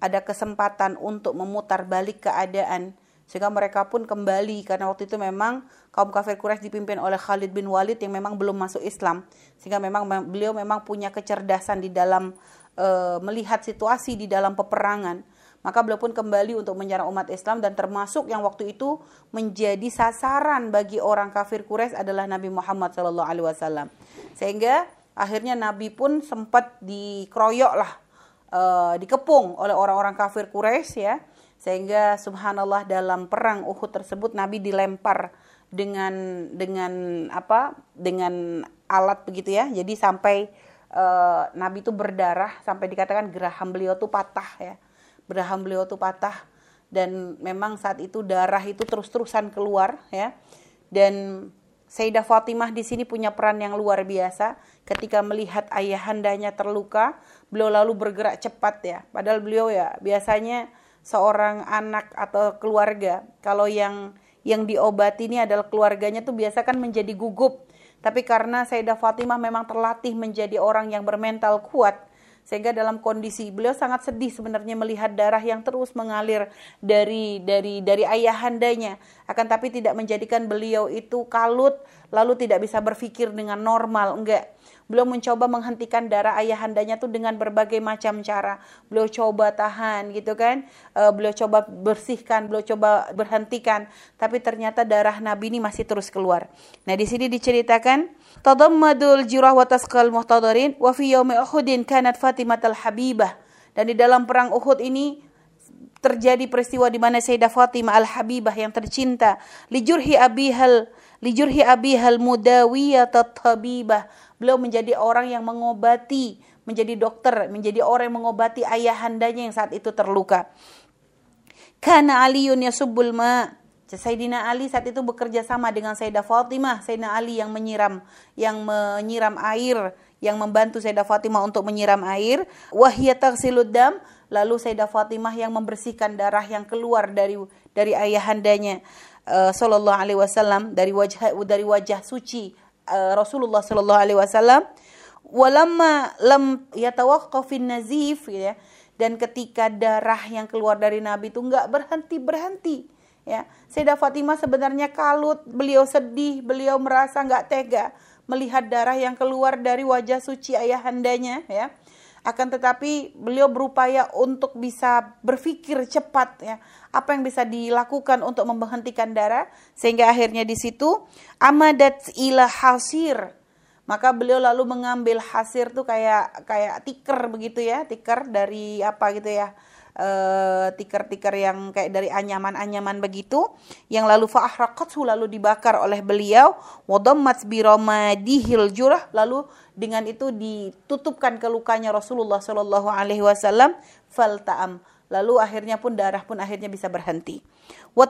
ada kesempatan untuk memutar balik keadaan sehingga mereka pun kembali. Karena waktu itu memang kaum kafir Quraisy dipimpin oleh Khalid bin Walid yang memang belum masuk Islam. Sehingga memang beliau memang punya kecerdasan di dalam e, melihat situasi di dalam peperangan maka beliau pun kembali untuk menyerang umat Islam dan termasuk yang waktu itu menjadi sasaran bagi orang kafir Quraisy adalah Nabi Muhammad Shallallahu Alaihi Wasallam. Sehingga akhirnya Nabi pun sempat dikeroyok lah, e, dikepung oleh orang-orang kafir Quraisy ya. Sehingga subhanallah dalam perang Uhud tersebut Nabi dilempar dengan dengan apa? dengan alat begitu ya. Jadi sampai e, Nabi itu berdarah sampai dikatakan geraham beliau tuh patah ya beraham beliau tuh patah dan memang saat itu darah itu terus-terusan keluar ya. Dan Sayyidah Fatimah di sini punya peran yang luar biasa ketika melihat ayahandanya terluka, beliau lalu bergerak cepat ya. Padahal beliau ya biasanya seorang anak atau keluarga kalau yang yang diobati ini adalah keluarganya tuh biasa kan menjadi gugup. Tapi karena Sayyidah Fatimah memang terlatih menjadi orang yang bermental kuat, sehingga dalam kondisi beliau sangat sedih sebenarnya melihat darah yang terus mengalir dari dari dari ayahandanya akan tapi tidak menjadikan beliau itu kalut lalu tidak bisa berpikir dengan normal, enggak. Beliau mencoba menghentikan darah ayahandanya tuh dengan berbagai macam cara. Beliau coba tahan gitu kan. Uh, beliau coba bersihkan, beliau coba berhentikan, tapi ternyata darah Nabi ini masih terus keluar. Nah, di sini diceritakan tadammadul jirah wa tasqal muhtadarin wa fi yaumi Uhudin kanat Fatimah al-Habibah. Dan di dalam perang Uhud ini terjadi peristiwa di mana Sayyidah Fatimah al-Habibah yang tercinta lijurhi abihal lijurhi abihal mudawiyat tabibah Beliau menjadi orang yang mengobati, menjadi dokter, menjadi orang yang mengobati ayahandanya yang saat itu terluka. Karena Aliun yasubbul ma. Sayyidina Ali saat itu bekerja sama dengan Sayyidah Fatimah, Sayyidina Ali yang menyiram yang menyiram air, yang membantu Sayyidah Fatimah untuk menyiram air, wahya dam, lalu Sayyidah Fatimah yang membersihkan darah yang keluar dari dari ayahandanya. Uh, sallallahu alaihi wasallam dari wajah dari wajah suci uh, Rasulullah Shallallahu Alaihi Wasallam walamma lam yatawaqqafin nazif ya. Dan ketika darah yang keluar dari Nabi itu nggak berhenti berhenti ya. Sayyidah Fatimah sebenarnya kalut beliau sedih beliau merasa nggak tega melihat darah yang keluar dari wajah suci ayahandanya ya akan tetapi beliau berupaya untuk bisa berpikir cepat ya apa yang bisa dilakukan untuk menghentikan darah sehingga akhirnya di situ amadat ila hasir. Maka beliau lalu mengambil hasir tuh kayak kayak tiker begitu ya tiker dari apa gitu ya uh, tikar-tikar yang kayak dari anyaman-anyaman begitu yang lalu fa'ahraqathu lalu dibakar oleh beliau wadammat biramadihil jurah lalu dengan itu ditutupkan ke lukanya Rasulullah Shallallahu alaihi wasallam falta'am lalu akhirnya pun darah pun akhirnya bisa berhenti wa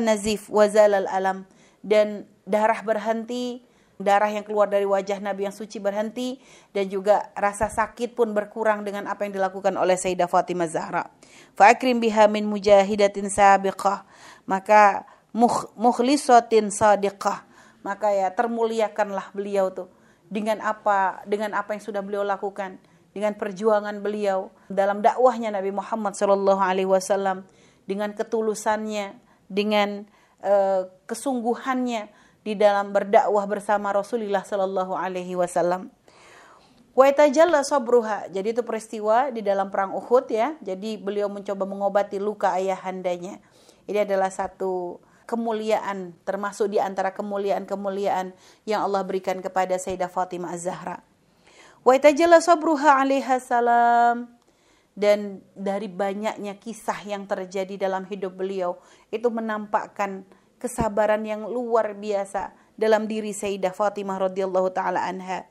nazif wa alam dan darah berhenti darah yang keluar dari wajah Nabi yang suci berhenti dan juga rasa sakit pun berkurang dengan apa yang dilakukan oleh Sayyidah Fatimah Zahra. Fa'akrim biha min mujahidatin sabiqah. Maka mukhlisatin sadiqah. Maka ya termuliakanlah beliau tuh dengan apa dengan apa yang sudah beliau lakukan dengan perjuangan beliau dalam dakwahnya Nabi Muhammad Shallallahu Alaihi Wasallam dengan ketulusannya dengan uh, kesungguhannya di dalam berdakwah bersama Rasulullah Sallallahu Alaihi Wasallam. Wa sabruha. Jadi itu peristiwa di dalam perang Uhud ya. Jadi beliau mencoba mengobati luka ayahandanya. Ini adalah satu kemuliaan termasuk di antara kemuliaan-kemuliaan yang Allah berikan kepada Sayyidah Fatimah Az-Zahra. Wa sabruha alaiha salam. Dan dari banyaknya kisah yang terjadi dalam hidup beliau itu menampakkan kesabaran yang luar biasa dalam diri Sayyidah Fatimah radhiyallahu taala anha.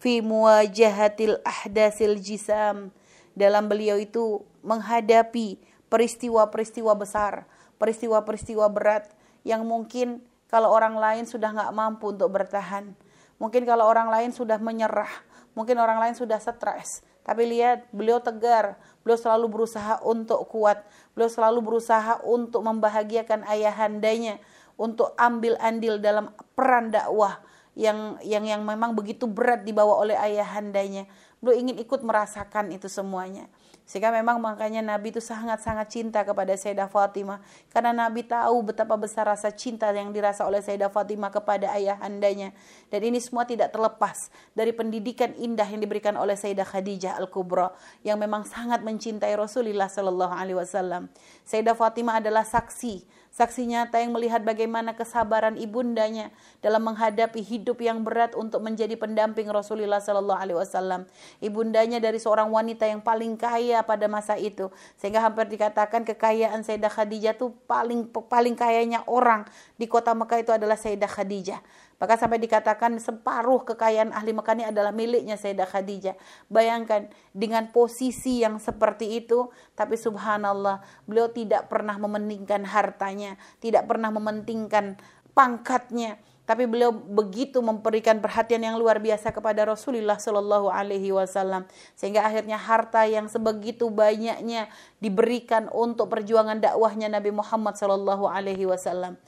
Fi muwajahatil ahdasil jisam. Dalam beliau itu menghadapi peristiwa-peristiwa besar, peristiwa-peristiwa berat yang mungkin kalau orang lain sudah nggak mampu untuk bertahan. Mungkin kalau orang lain sudah menyerah, mungkin orang lain sudah stres. Tapi lihat, beliau tegar, beliau selalu berusaha untuk kuat, beliau selalu berusaha untuk membahagiakan ayahandanya, untuk ambil andil dalam peran dakwah yang yang yang memang begitu berat dibawa oleh ayahandanya. Beliau ingin ikut merasakan itu semuanya. Sehingga memang makanya Nabi itu sangat-sangat cinta kepada Sayyidah Fatimah. Karena Nabi tahu betapa besar rasa cinta yang dirasa oleh Sayyidah Fatimah kepada ayahandanya. Dan ini semua tidak terlepas dari pendidikan indah yang diberikan oleh Sayyidah Khadijah Al-Kubra. Yang memang sangat mencintai Rasulullah Sallallahu Alaihi Wasallam. Sayyidah Fatimah adalah saksi Saksi nyata yang melihat bagaimana kesabaran ibundanya dalam menghadapi hidup yang berat untuk menjadi pendamping Rasulullah Sallallahu Alaihi Wasallam. Ibundanya dari seorang wanita yang paling kaya pada masa itu, sehingga hampir dikatakan kekayaan Sayyidah Khadijah itu paling paling kayanya orang di kota Mekah itu adalah Sayyidah Khadijah. Bahkan sampai dikatakan separuh kekayaan ahli Mekah ini adalah miliknya Sayyidah Khadijah. Bayangkan dengan posisi yang seperti itu, tapi subhanallah, beliau tidak pernah mementingkan hartanya, tidak pernah mementingkan pangkatnya, tapi beliau begitu memberikan perhatian yang luar biasa kepada Rasulullah Shallallahu Alaihi Wasallam sehingga akhirnya harta yang sebegitu banyaknya diberikan untuk perjuangan dakwahnya Nabi Muhammad Shallallahu Alaihi Wasallam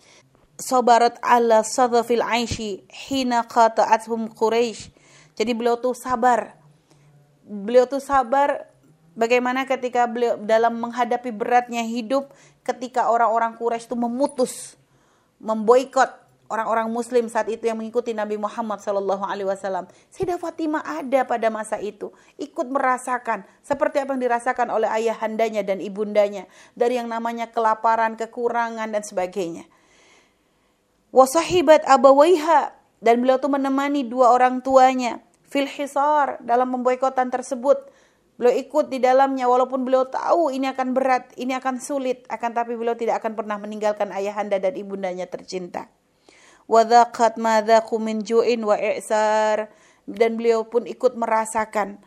sabarat ala sadafil aishi hina qata'athum Quraisy. Jadi beliau tuh sabar. Beliau tuh sabar bagaimana ketika beliau dalam menghadapi beratnya hidup ketika orang-orang Quraisy itu memutus memboikot orang-orang muslim saat itu yang mengikuti Nabi Muhammad Shallallahu alaihi wasallam. Sayyidah Fatimah ada pada masa itu, ikut merasakan seperti apa yang dirasakan oleh ayahandanya dan ibundanya dari yang namanya kelaparan, kekurangan dan sebagainya. Wasahibat abawaiha. Dan beliau tuh menemani dua orang tuanya fil hisar dalam pemboikotan tersebut. Beliau ikut di dalamnya walaupun beliau tahu ini akan berat, ini akan sulit, akan tapi beliau tidak akan pernah meninggalkan ayahanda dan ibundanya tercinta. Wadhaqat madzaku min ju'in wa i'sar. Dan beliau pun ikut merasakan.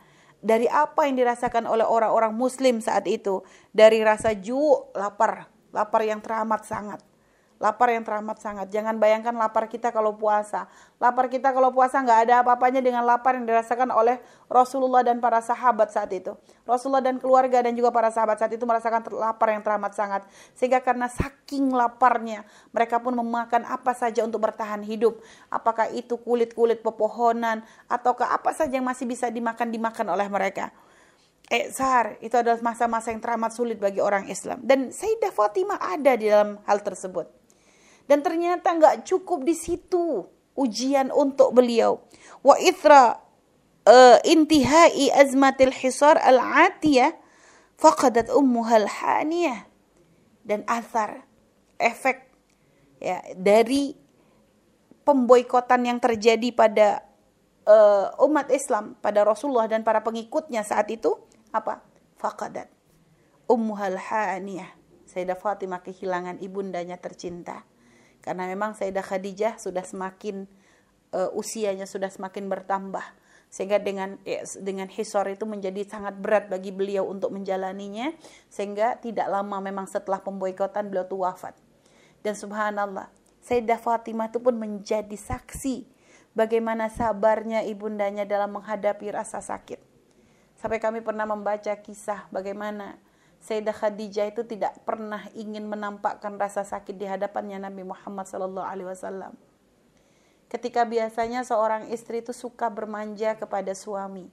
Dari apa yang dirasakan oleh orang-orang muslim saat itu? Dari rasa ju lapar. Lapar yang teramat sangat lapar yang teramat sangat. Jangan bayangkan lapar kita kalau puasa. Lapar kita kalau puasa nggak ada apa-apanya dengan lapar yang dirasakan oleh Rasulullah dan para sahabat saat itu. Rasulullah dan keluarga dan juga para sahabat saat itu merasakan lapar yang teramat sangat. Sehingga karena saking laparnya, mereka pun memakan apa saja untuk bertahan hidup. Apakah itu kulit-kulit pepohonan, ataukah apa saja yang masih bisa dimakan-dimakan oleh mereka. Eksar itu adalah masa-masa yang teramat sulit bagi orang Islam. Dan Sayyidah Fatimah ada di dalam hal tersebut. Dan ternyata nggak cukup di situ ujian untuk beliau. Wa ithra uh, intihai azmatil hisar al-atiyah faqadat ummuha al-haniyah. Dan athar efek ya dari pemboikotan yang terjadi pada uh, umat Islam pada Rasulullah dan para pengikutnya saat itu apa? Faqadat ummuhal haniyah. Sayyidah Fatimah kehilangan ibundanya tercinta karena memang Sayyidah Khadijah sudah semakin uh, usianya sudah semakin bertambah. Sehingga dengan ya, dengan hisor itu menjadi sangat berat bagi beliau untuk menjalaninya. Sehingga tidak lama memang setelah pemboikotan beliau tuh wafat. Dan subhanallah Sayyidah Fatimah itu pun menjadi saksi bagaimana sabarnya ibundanya dalam menghadapi rasa sakit. Sampai kami pernah membaca kisah bagaimana Sayyidah Khadijah itu tidak pernah ingin menampakkan rasa sakit di hadapannya Nabi Muhammad Sallallahu Alaihi Wasallam. Ketika biasanya seorang istri itu suka bermanja kepada suami.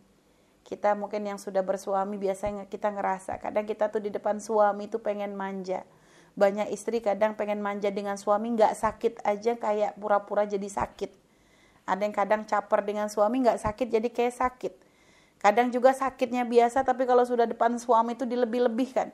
Kita mungkin yang sudah bersuami biasanya kita ngerasa kadang kita tuh di depan suami itu pengen manja. Banyak istri kadang pengen manja dengan suami nggak sakit aja kayak pura-pura jadi sakit. Ada yang kadang caper dengan suami nggak sakit jadi kayak sakit Kadang juga sakitnya biasa tapi kalau sudah depan suami itu dilebih-lebihkan.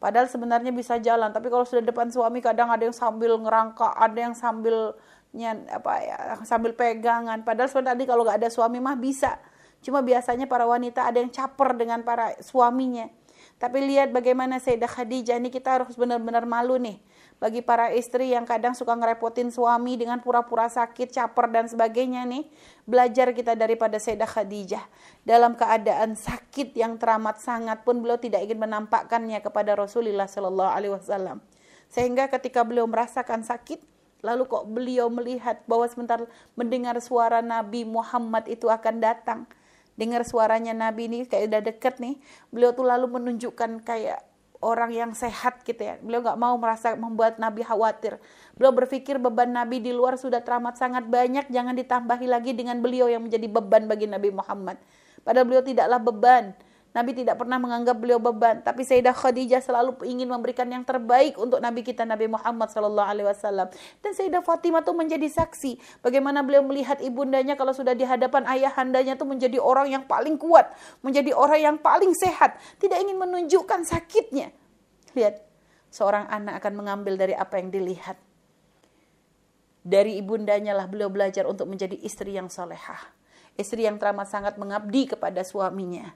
Padahal sebenarnya bisa jalan, tapi kalau sudah depan suami kadang ada yang sambil ngerangka, ada yang sambil nyan, apa ya, sambil pegangan. Padahal sebenarnya kalau nggak ada suami mah bisa. Cuma biasanya para wanita ada yang caper dengan para suaminya. Tapi lihat bagaimana Sayyidah Khadijah ini kita harus benar-benar malu nih bagi para istri yang kadang suka ngerepotin suami dengan pura-pura sakit, caper dan sebagainya nih. Belajar kita daripada Sayyidah Khadijah. Dalam keadaan sakit yang teramat sangat pun beliau tidak ingin menampakkannya kepada Rasulullah Shallallahu alaihi wasallam. Sehingga ketika beliau merasakan sakit, lalu kok beliau melihat bahwa sebentar mendengar suara Nabi Muhammad itu akan datang. Dengar suaranya Nabi ini kayak udah deket nih. Beliau tuh lalu menunjukkan kayak orang yang sehat gitu ya. Beliau nggak mau merasa membuat Nabi khawatir. Beliau berpikir beban Nabi di luar sudah teramat sangat banyak, jangan ditambahi lagi dengan beliau yang menjadi beban bagi Nabi Muhammad. Padahal beliau tidaklah beban. Nabi tidak pernah menganggap beliau beban, tapi Sayyidah Khadijah selalu ingin memberikan yang terbaik untuk Nabi kita Nabi Muhammad Sallallahu Alaihi Wasallam. Dan Sayyidah Fatimah tuh menjadi saksi bagaimana beliau melihat ibundanya kalau sudah di hadapan ayahandanya tuh menjadi orang yang paling kuat, menjadi orang yang paling sehat, tidak ingin menunjukkan sakitnya. Lihat, seorang anak akan mengambil dari apa yang dilihat. Dari ibundanya lah beliau belajar untuk menjadi istri yang solehah. Istri yang teramat sangat mengabdi kepada suaminya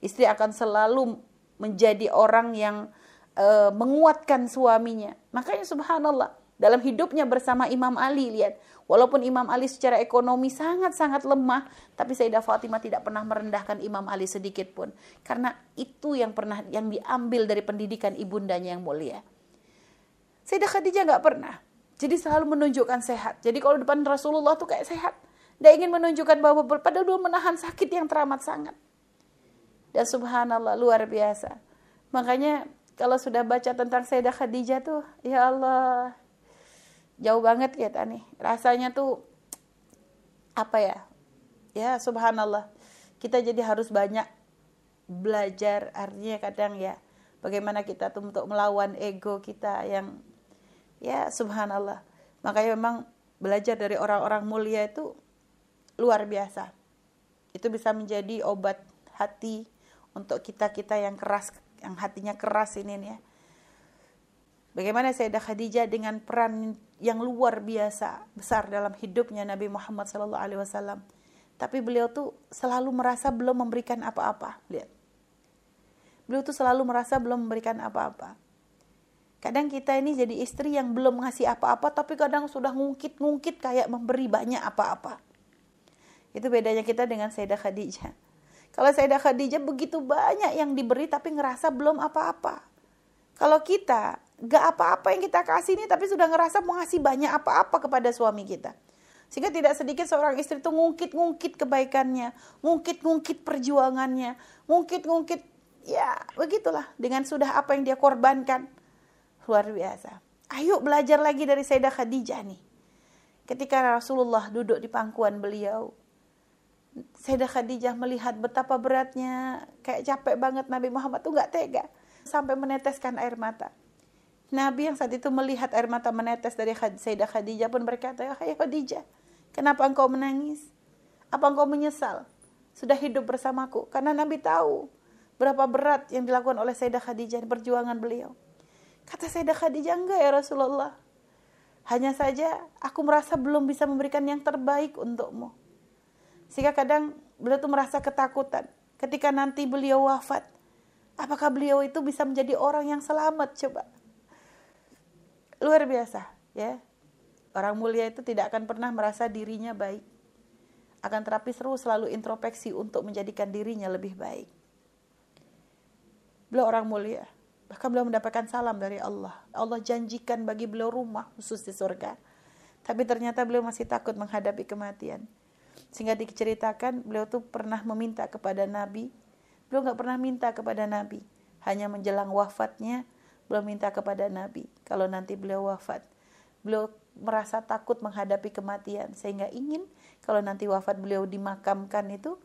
Istri akan selalu menjadi orang yang uh, menguatkan suaminya. Makanya subhanallah, dalam hidupnya bersama Imam Ali lihat, walaupun Imam Ali secara ekonomi sangat-sangat lemah, tapi Sayyidah Fatimah tidak pernah merendahkan Imam Ali sedikit pun. Karena itu yang pernah yang diambil dari pendidikan ibundanya yang mulia. Sayyidah Khadijah nggak pernah. Jadi selalu menunjukkan sehat. Jadi kalau depan Rasulullah tuh kayak sehat. Dia ingin menunjukkan bahwa padahal dulu menahan sakit yang teramat sangat. Dan subhanallah luar biasa. Makanya kalau sudah baca tentang Sayyidah Khadijah tuh, ya Allah, jauh banget kita nih. Rasanya tuh apa ya? Ya subhanallah. Kita jadi harus banyak belajar artinya kadang ya bagaimana kita tuh untuk melawan ego kita yang ya subhanallah. Makanya memang belajar dari orang-orang mulia itu luar biasa. Itu bisa menjadi obat hati untuk kita-kita yang keras, yang hatinya keras ini nih ya. Bagaimana Sayyidah Khadijah dengan peran yang luar biasa besar dalam hidupnya Nabi Muhammad SAW. Tapi beliau tuh selalu merasa belum memberikan apa-apa. Lihat. Beliau tuh selalu merasa belum memberikan apa-apa. Kadang kita ini jadi istri yang belum ngasih apa-apa tapi kadang sudah ngungkit-ngungkit kayak memberi banyak apa-apa. Itu bedanya kita dengan Sayyidah Khadijah. Kalau Sayyidah Khadijah begitu banyak yang diberi tapi ngerasa belum apa-apa. Kalau kita gak apa-apa yang kita kasih ini tapi sudah ngerasa mau ngasih banyak apa-apa kepada suami kita. Sehingga tidak sedikit seorang istri itu ngungkit-ngungkit kebaikannya, ngungkit-ngungkit perjuangannya, ngungkit-ngungkit ya begitulah dengan sudah apa yang dia korbankan luar biasa. Ayo belajar lagi dari Sayyidah Khadijah nih. Ketika Rasulullah duduk di pangkuan beliau, Sayyidah Khadijah melihat betapa beratnya, kayak capek banget Nabi Muhammad tuh nggak tega sampai meneteskan air mata. Nabi yang saat itu melihat air mata menetes dari Sayyidah Khadijah pun berkata, "Ya Khadijah, kenapa engkau menangis? Apa engkau menyesal sudah hidup bersamaku?" Karena Nabi tahu berapa berat yang dilakukan oleh Sayyidah Khadijah perjuangan beliau. Kata Sayyidah Khadijah, enggak ya Rasulullah. Hanya saja aku merasa belum bisa memberikan yang terbaik untukmu. Sehingga kadang beliau tuh merasa ketakutan. Ketika nanti beliau wafat, apakah beliau itu bisa menjadi orang yang selamat coba? Luar biasa ya. Orang mulia itu tidak akan pernah merasa dirinya baik. Akan terapi seru selalu introspeksi untuk menjadikan dirinya lebih baik. Beliau orang mulia Bahkan beliau mendapatkan salam dari Allah. Allah janjikan bagi beliau rumah khusus di surga. Tapi ternyata beliau masih takut menghadapi kematian. Sehingga diceritakan beliau tuh pernah meminta kepada Nabi. Beliau nggak pernah minta kepada Nabi. Hanya menjelang wafatnya beliau minta kepada Nabi. Kalau nanti beliau wafat. Beliau merasa takut menghadapi kematian. Sehingga ingin kalau nanti wafat beliau dimakamkan itu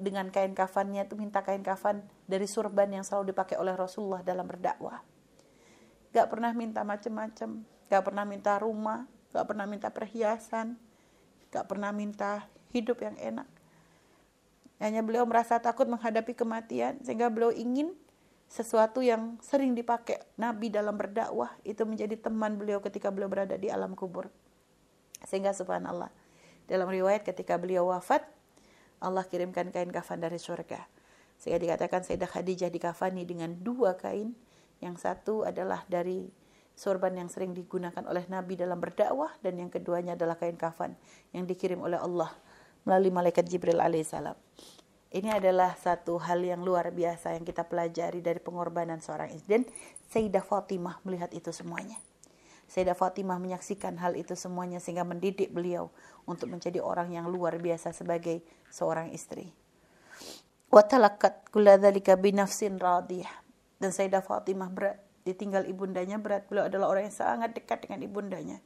dengan kain kafannya itu minta kain kafan dari surban yang selalu dipakai oleh Rasulullah dalam berdakwah. Gak pernah minta macam-macam, gak pernah minta rumah, gak pernah minta perhiasan, gak pernah minta hidup yang enak. Hanya beliau merasa takut menghadapi kematian sehingga beliau ingin sesuatu yang sering dipakai Nabi dalam berdakwah itu menjadi teman beliau ketika beliau berada di alam kubur. Sehingga subhanallah dalam riwayat ketika beliau wafat Allah kirimkan kain kafan dari surga. Sehingga dikatakan Sayyidah Khadijah dikafani dengan dua kain. Yang satu adalah dari sorban yang sering digunakan oleh Nabi dalam berdakwah dan yang keduanya adalah kain kafan yang dikirim oleh Allah melalui malaikat Jibril alaihissalam. Ini adalah satu hal yang luar biasa yang kita pelajari dari pengorbanan seorang istri. Dan Sayyidah Fatimah melihat itu semuanya. Sayyidah Fatimah menyaksikan hal itu semuanya sehingga mendidik beliau untuk menjadi orang yang luar biasa sebagai seorang istri. Wa talaqat kulladzalika binafsin radiyah. Dan Sayyidah Fatimah ditinggal ibundanya berat. Beliau adalah orang yang sangat dekat dengan ibundanya.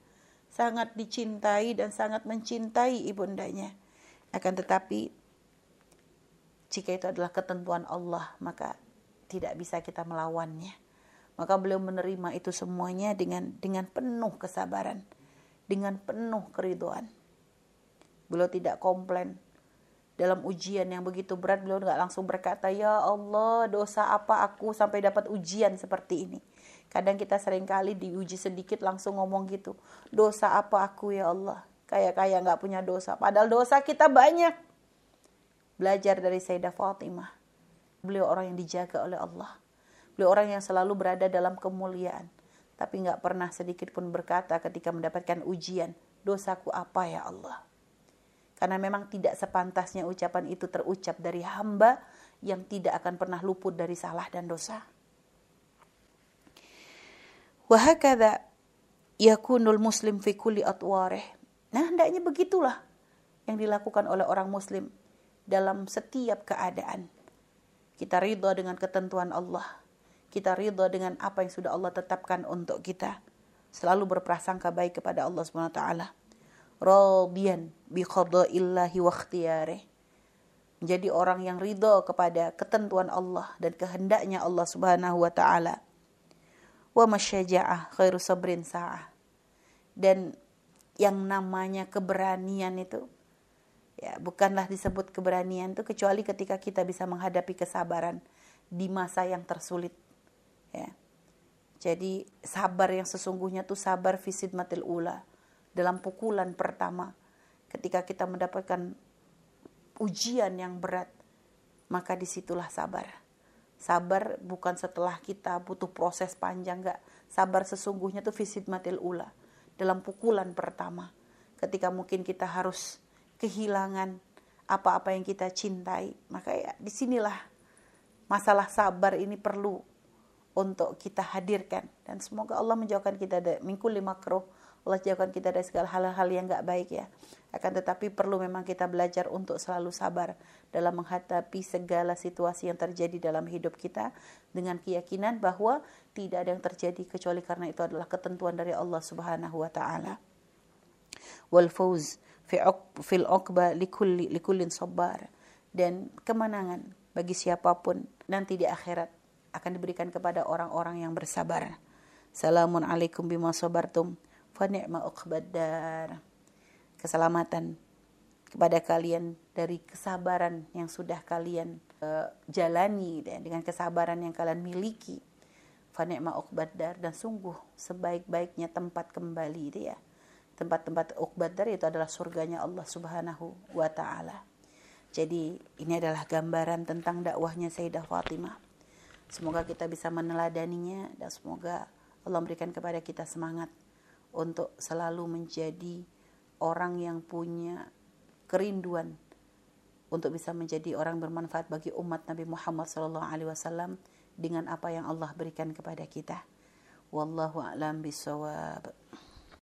Sangat dicintai dan sangat mencintai ibundanya. Akan tetapi jika itu adalah ketentuan Allah, maka tidak bisa kita melawannya maka beliau menerima itu semuanya dengan dengan penuh kesabaran, dengan penuh keriduan. Beliau tidak komplain. Dalam ujian yang begitu berat, beliau nggak langsung berkata, Ya Allah, dosa apa aku sampai dapat ujian seperti ini. Kadang kita sering kali diuji sedikit langsung ngomong gitu. Dosa apa aku ya Allah? Kayak-kayak nggak punya dosa. Padahal dosa kita banyak. Belajar dari Sayyidah Fatimah. Beliau orang yang dijaga oleh Allah Beliau orang yang selalu berada dalam kemuliaan. Tapi nggak pernah sedikit pun berkata ketika mendapatkan ujian, dosaku apa ya Allah. Karena memang tidak sepantasnya ucapan itu terucap dari hamba yang tidak akan pernah luput dari salah dan dosa. Wahakada yakunul muslim fi kulli atwarih. Nah, hendaknya begitulah yang dilakukan oleh orang muslim dalam setiap keadaan. Kita ridho dengan ketentuan Allah kita ridha dengan apa yang sudah Allah tetapkan untuk kita. Selalu berprasangka baik kepada Allah Subhanahu wa taala. Radiyan bi qada'illahi wa ikhtiyarih. Menjadi orang yang ridha kepada ketentuan Allah dan kehendaknya Allah Subhanahu wa taala. Wa masyaja'ah khairu sabrin sa'ah. Dan yang namanya keberanian itu ya bukanlah disebut keberanian itu kecuali ketika kita bisa menghadapi kesabaran di masa yang tersulit ya. Jadi sabar yang sesungguhnya tuh sabar fisid matil ula dalam pukulan pertama. Ketika kita mendapatkan ujian yang berat maka di situlah sabar sabar bukan setelah kita butuh proses panjang enggak sabar sesungguhnya tuh fisid matil ula dalam pukulan pertama. Ketika mungkin kita harus kehilangan apa-apa yang kita cintai maka ya di sinilah masalah sabar ini perlu untuk kita hadirkan. Dan semoga Allah menjauhkan kita dari mingkul lima makruh Allah jauhkan kita dari segala hal-hal yang nggak baik ya. Akan tetapi perlu memang kita belajar untuk selalu sabar dalam menghadapi segala situasi yang terjadi dalam hidup kita dengan keyakinan bahwa tidak ada yang terjadi kecuali karena itu adalah ketentuan dari Allah Subhanahu wa taala. Wal fauz fi fil uqba likulli sabar dan kemenangan bagi siapa pun nanti di akhirat akan diberikan kepada orang-orang yang bersabar. Salamun alaikum bima sabartum fa ni'ma uqbaddar. Keselamatan kepada kalian dari kesabaran yang sudah kalian uh, jalani dan dengan kesabaran yang kalian miliki. Fa ni'ma uqbaddar dan sungguh sebaik-baiknya tempat kembali ya. Tempat-tempat uqbaddar itu adalah surganya Allah Subhanahu wa taala. Jadi ini adalah gambaran tentang dakwahnya Sayyidah Fatimah Semoga kita bisa meneladaninya dan semoga Allah memberikan kepada kita semangat untuk selalu menjadi orang yang punya kerinduan untuk bisa menjadi orang bermanfaat bagi umat Nabi Muhammad SAW dengan apa yang Allah berikan kepada kita. Wallahu a'lam bisawab.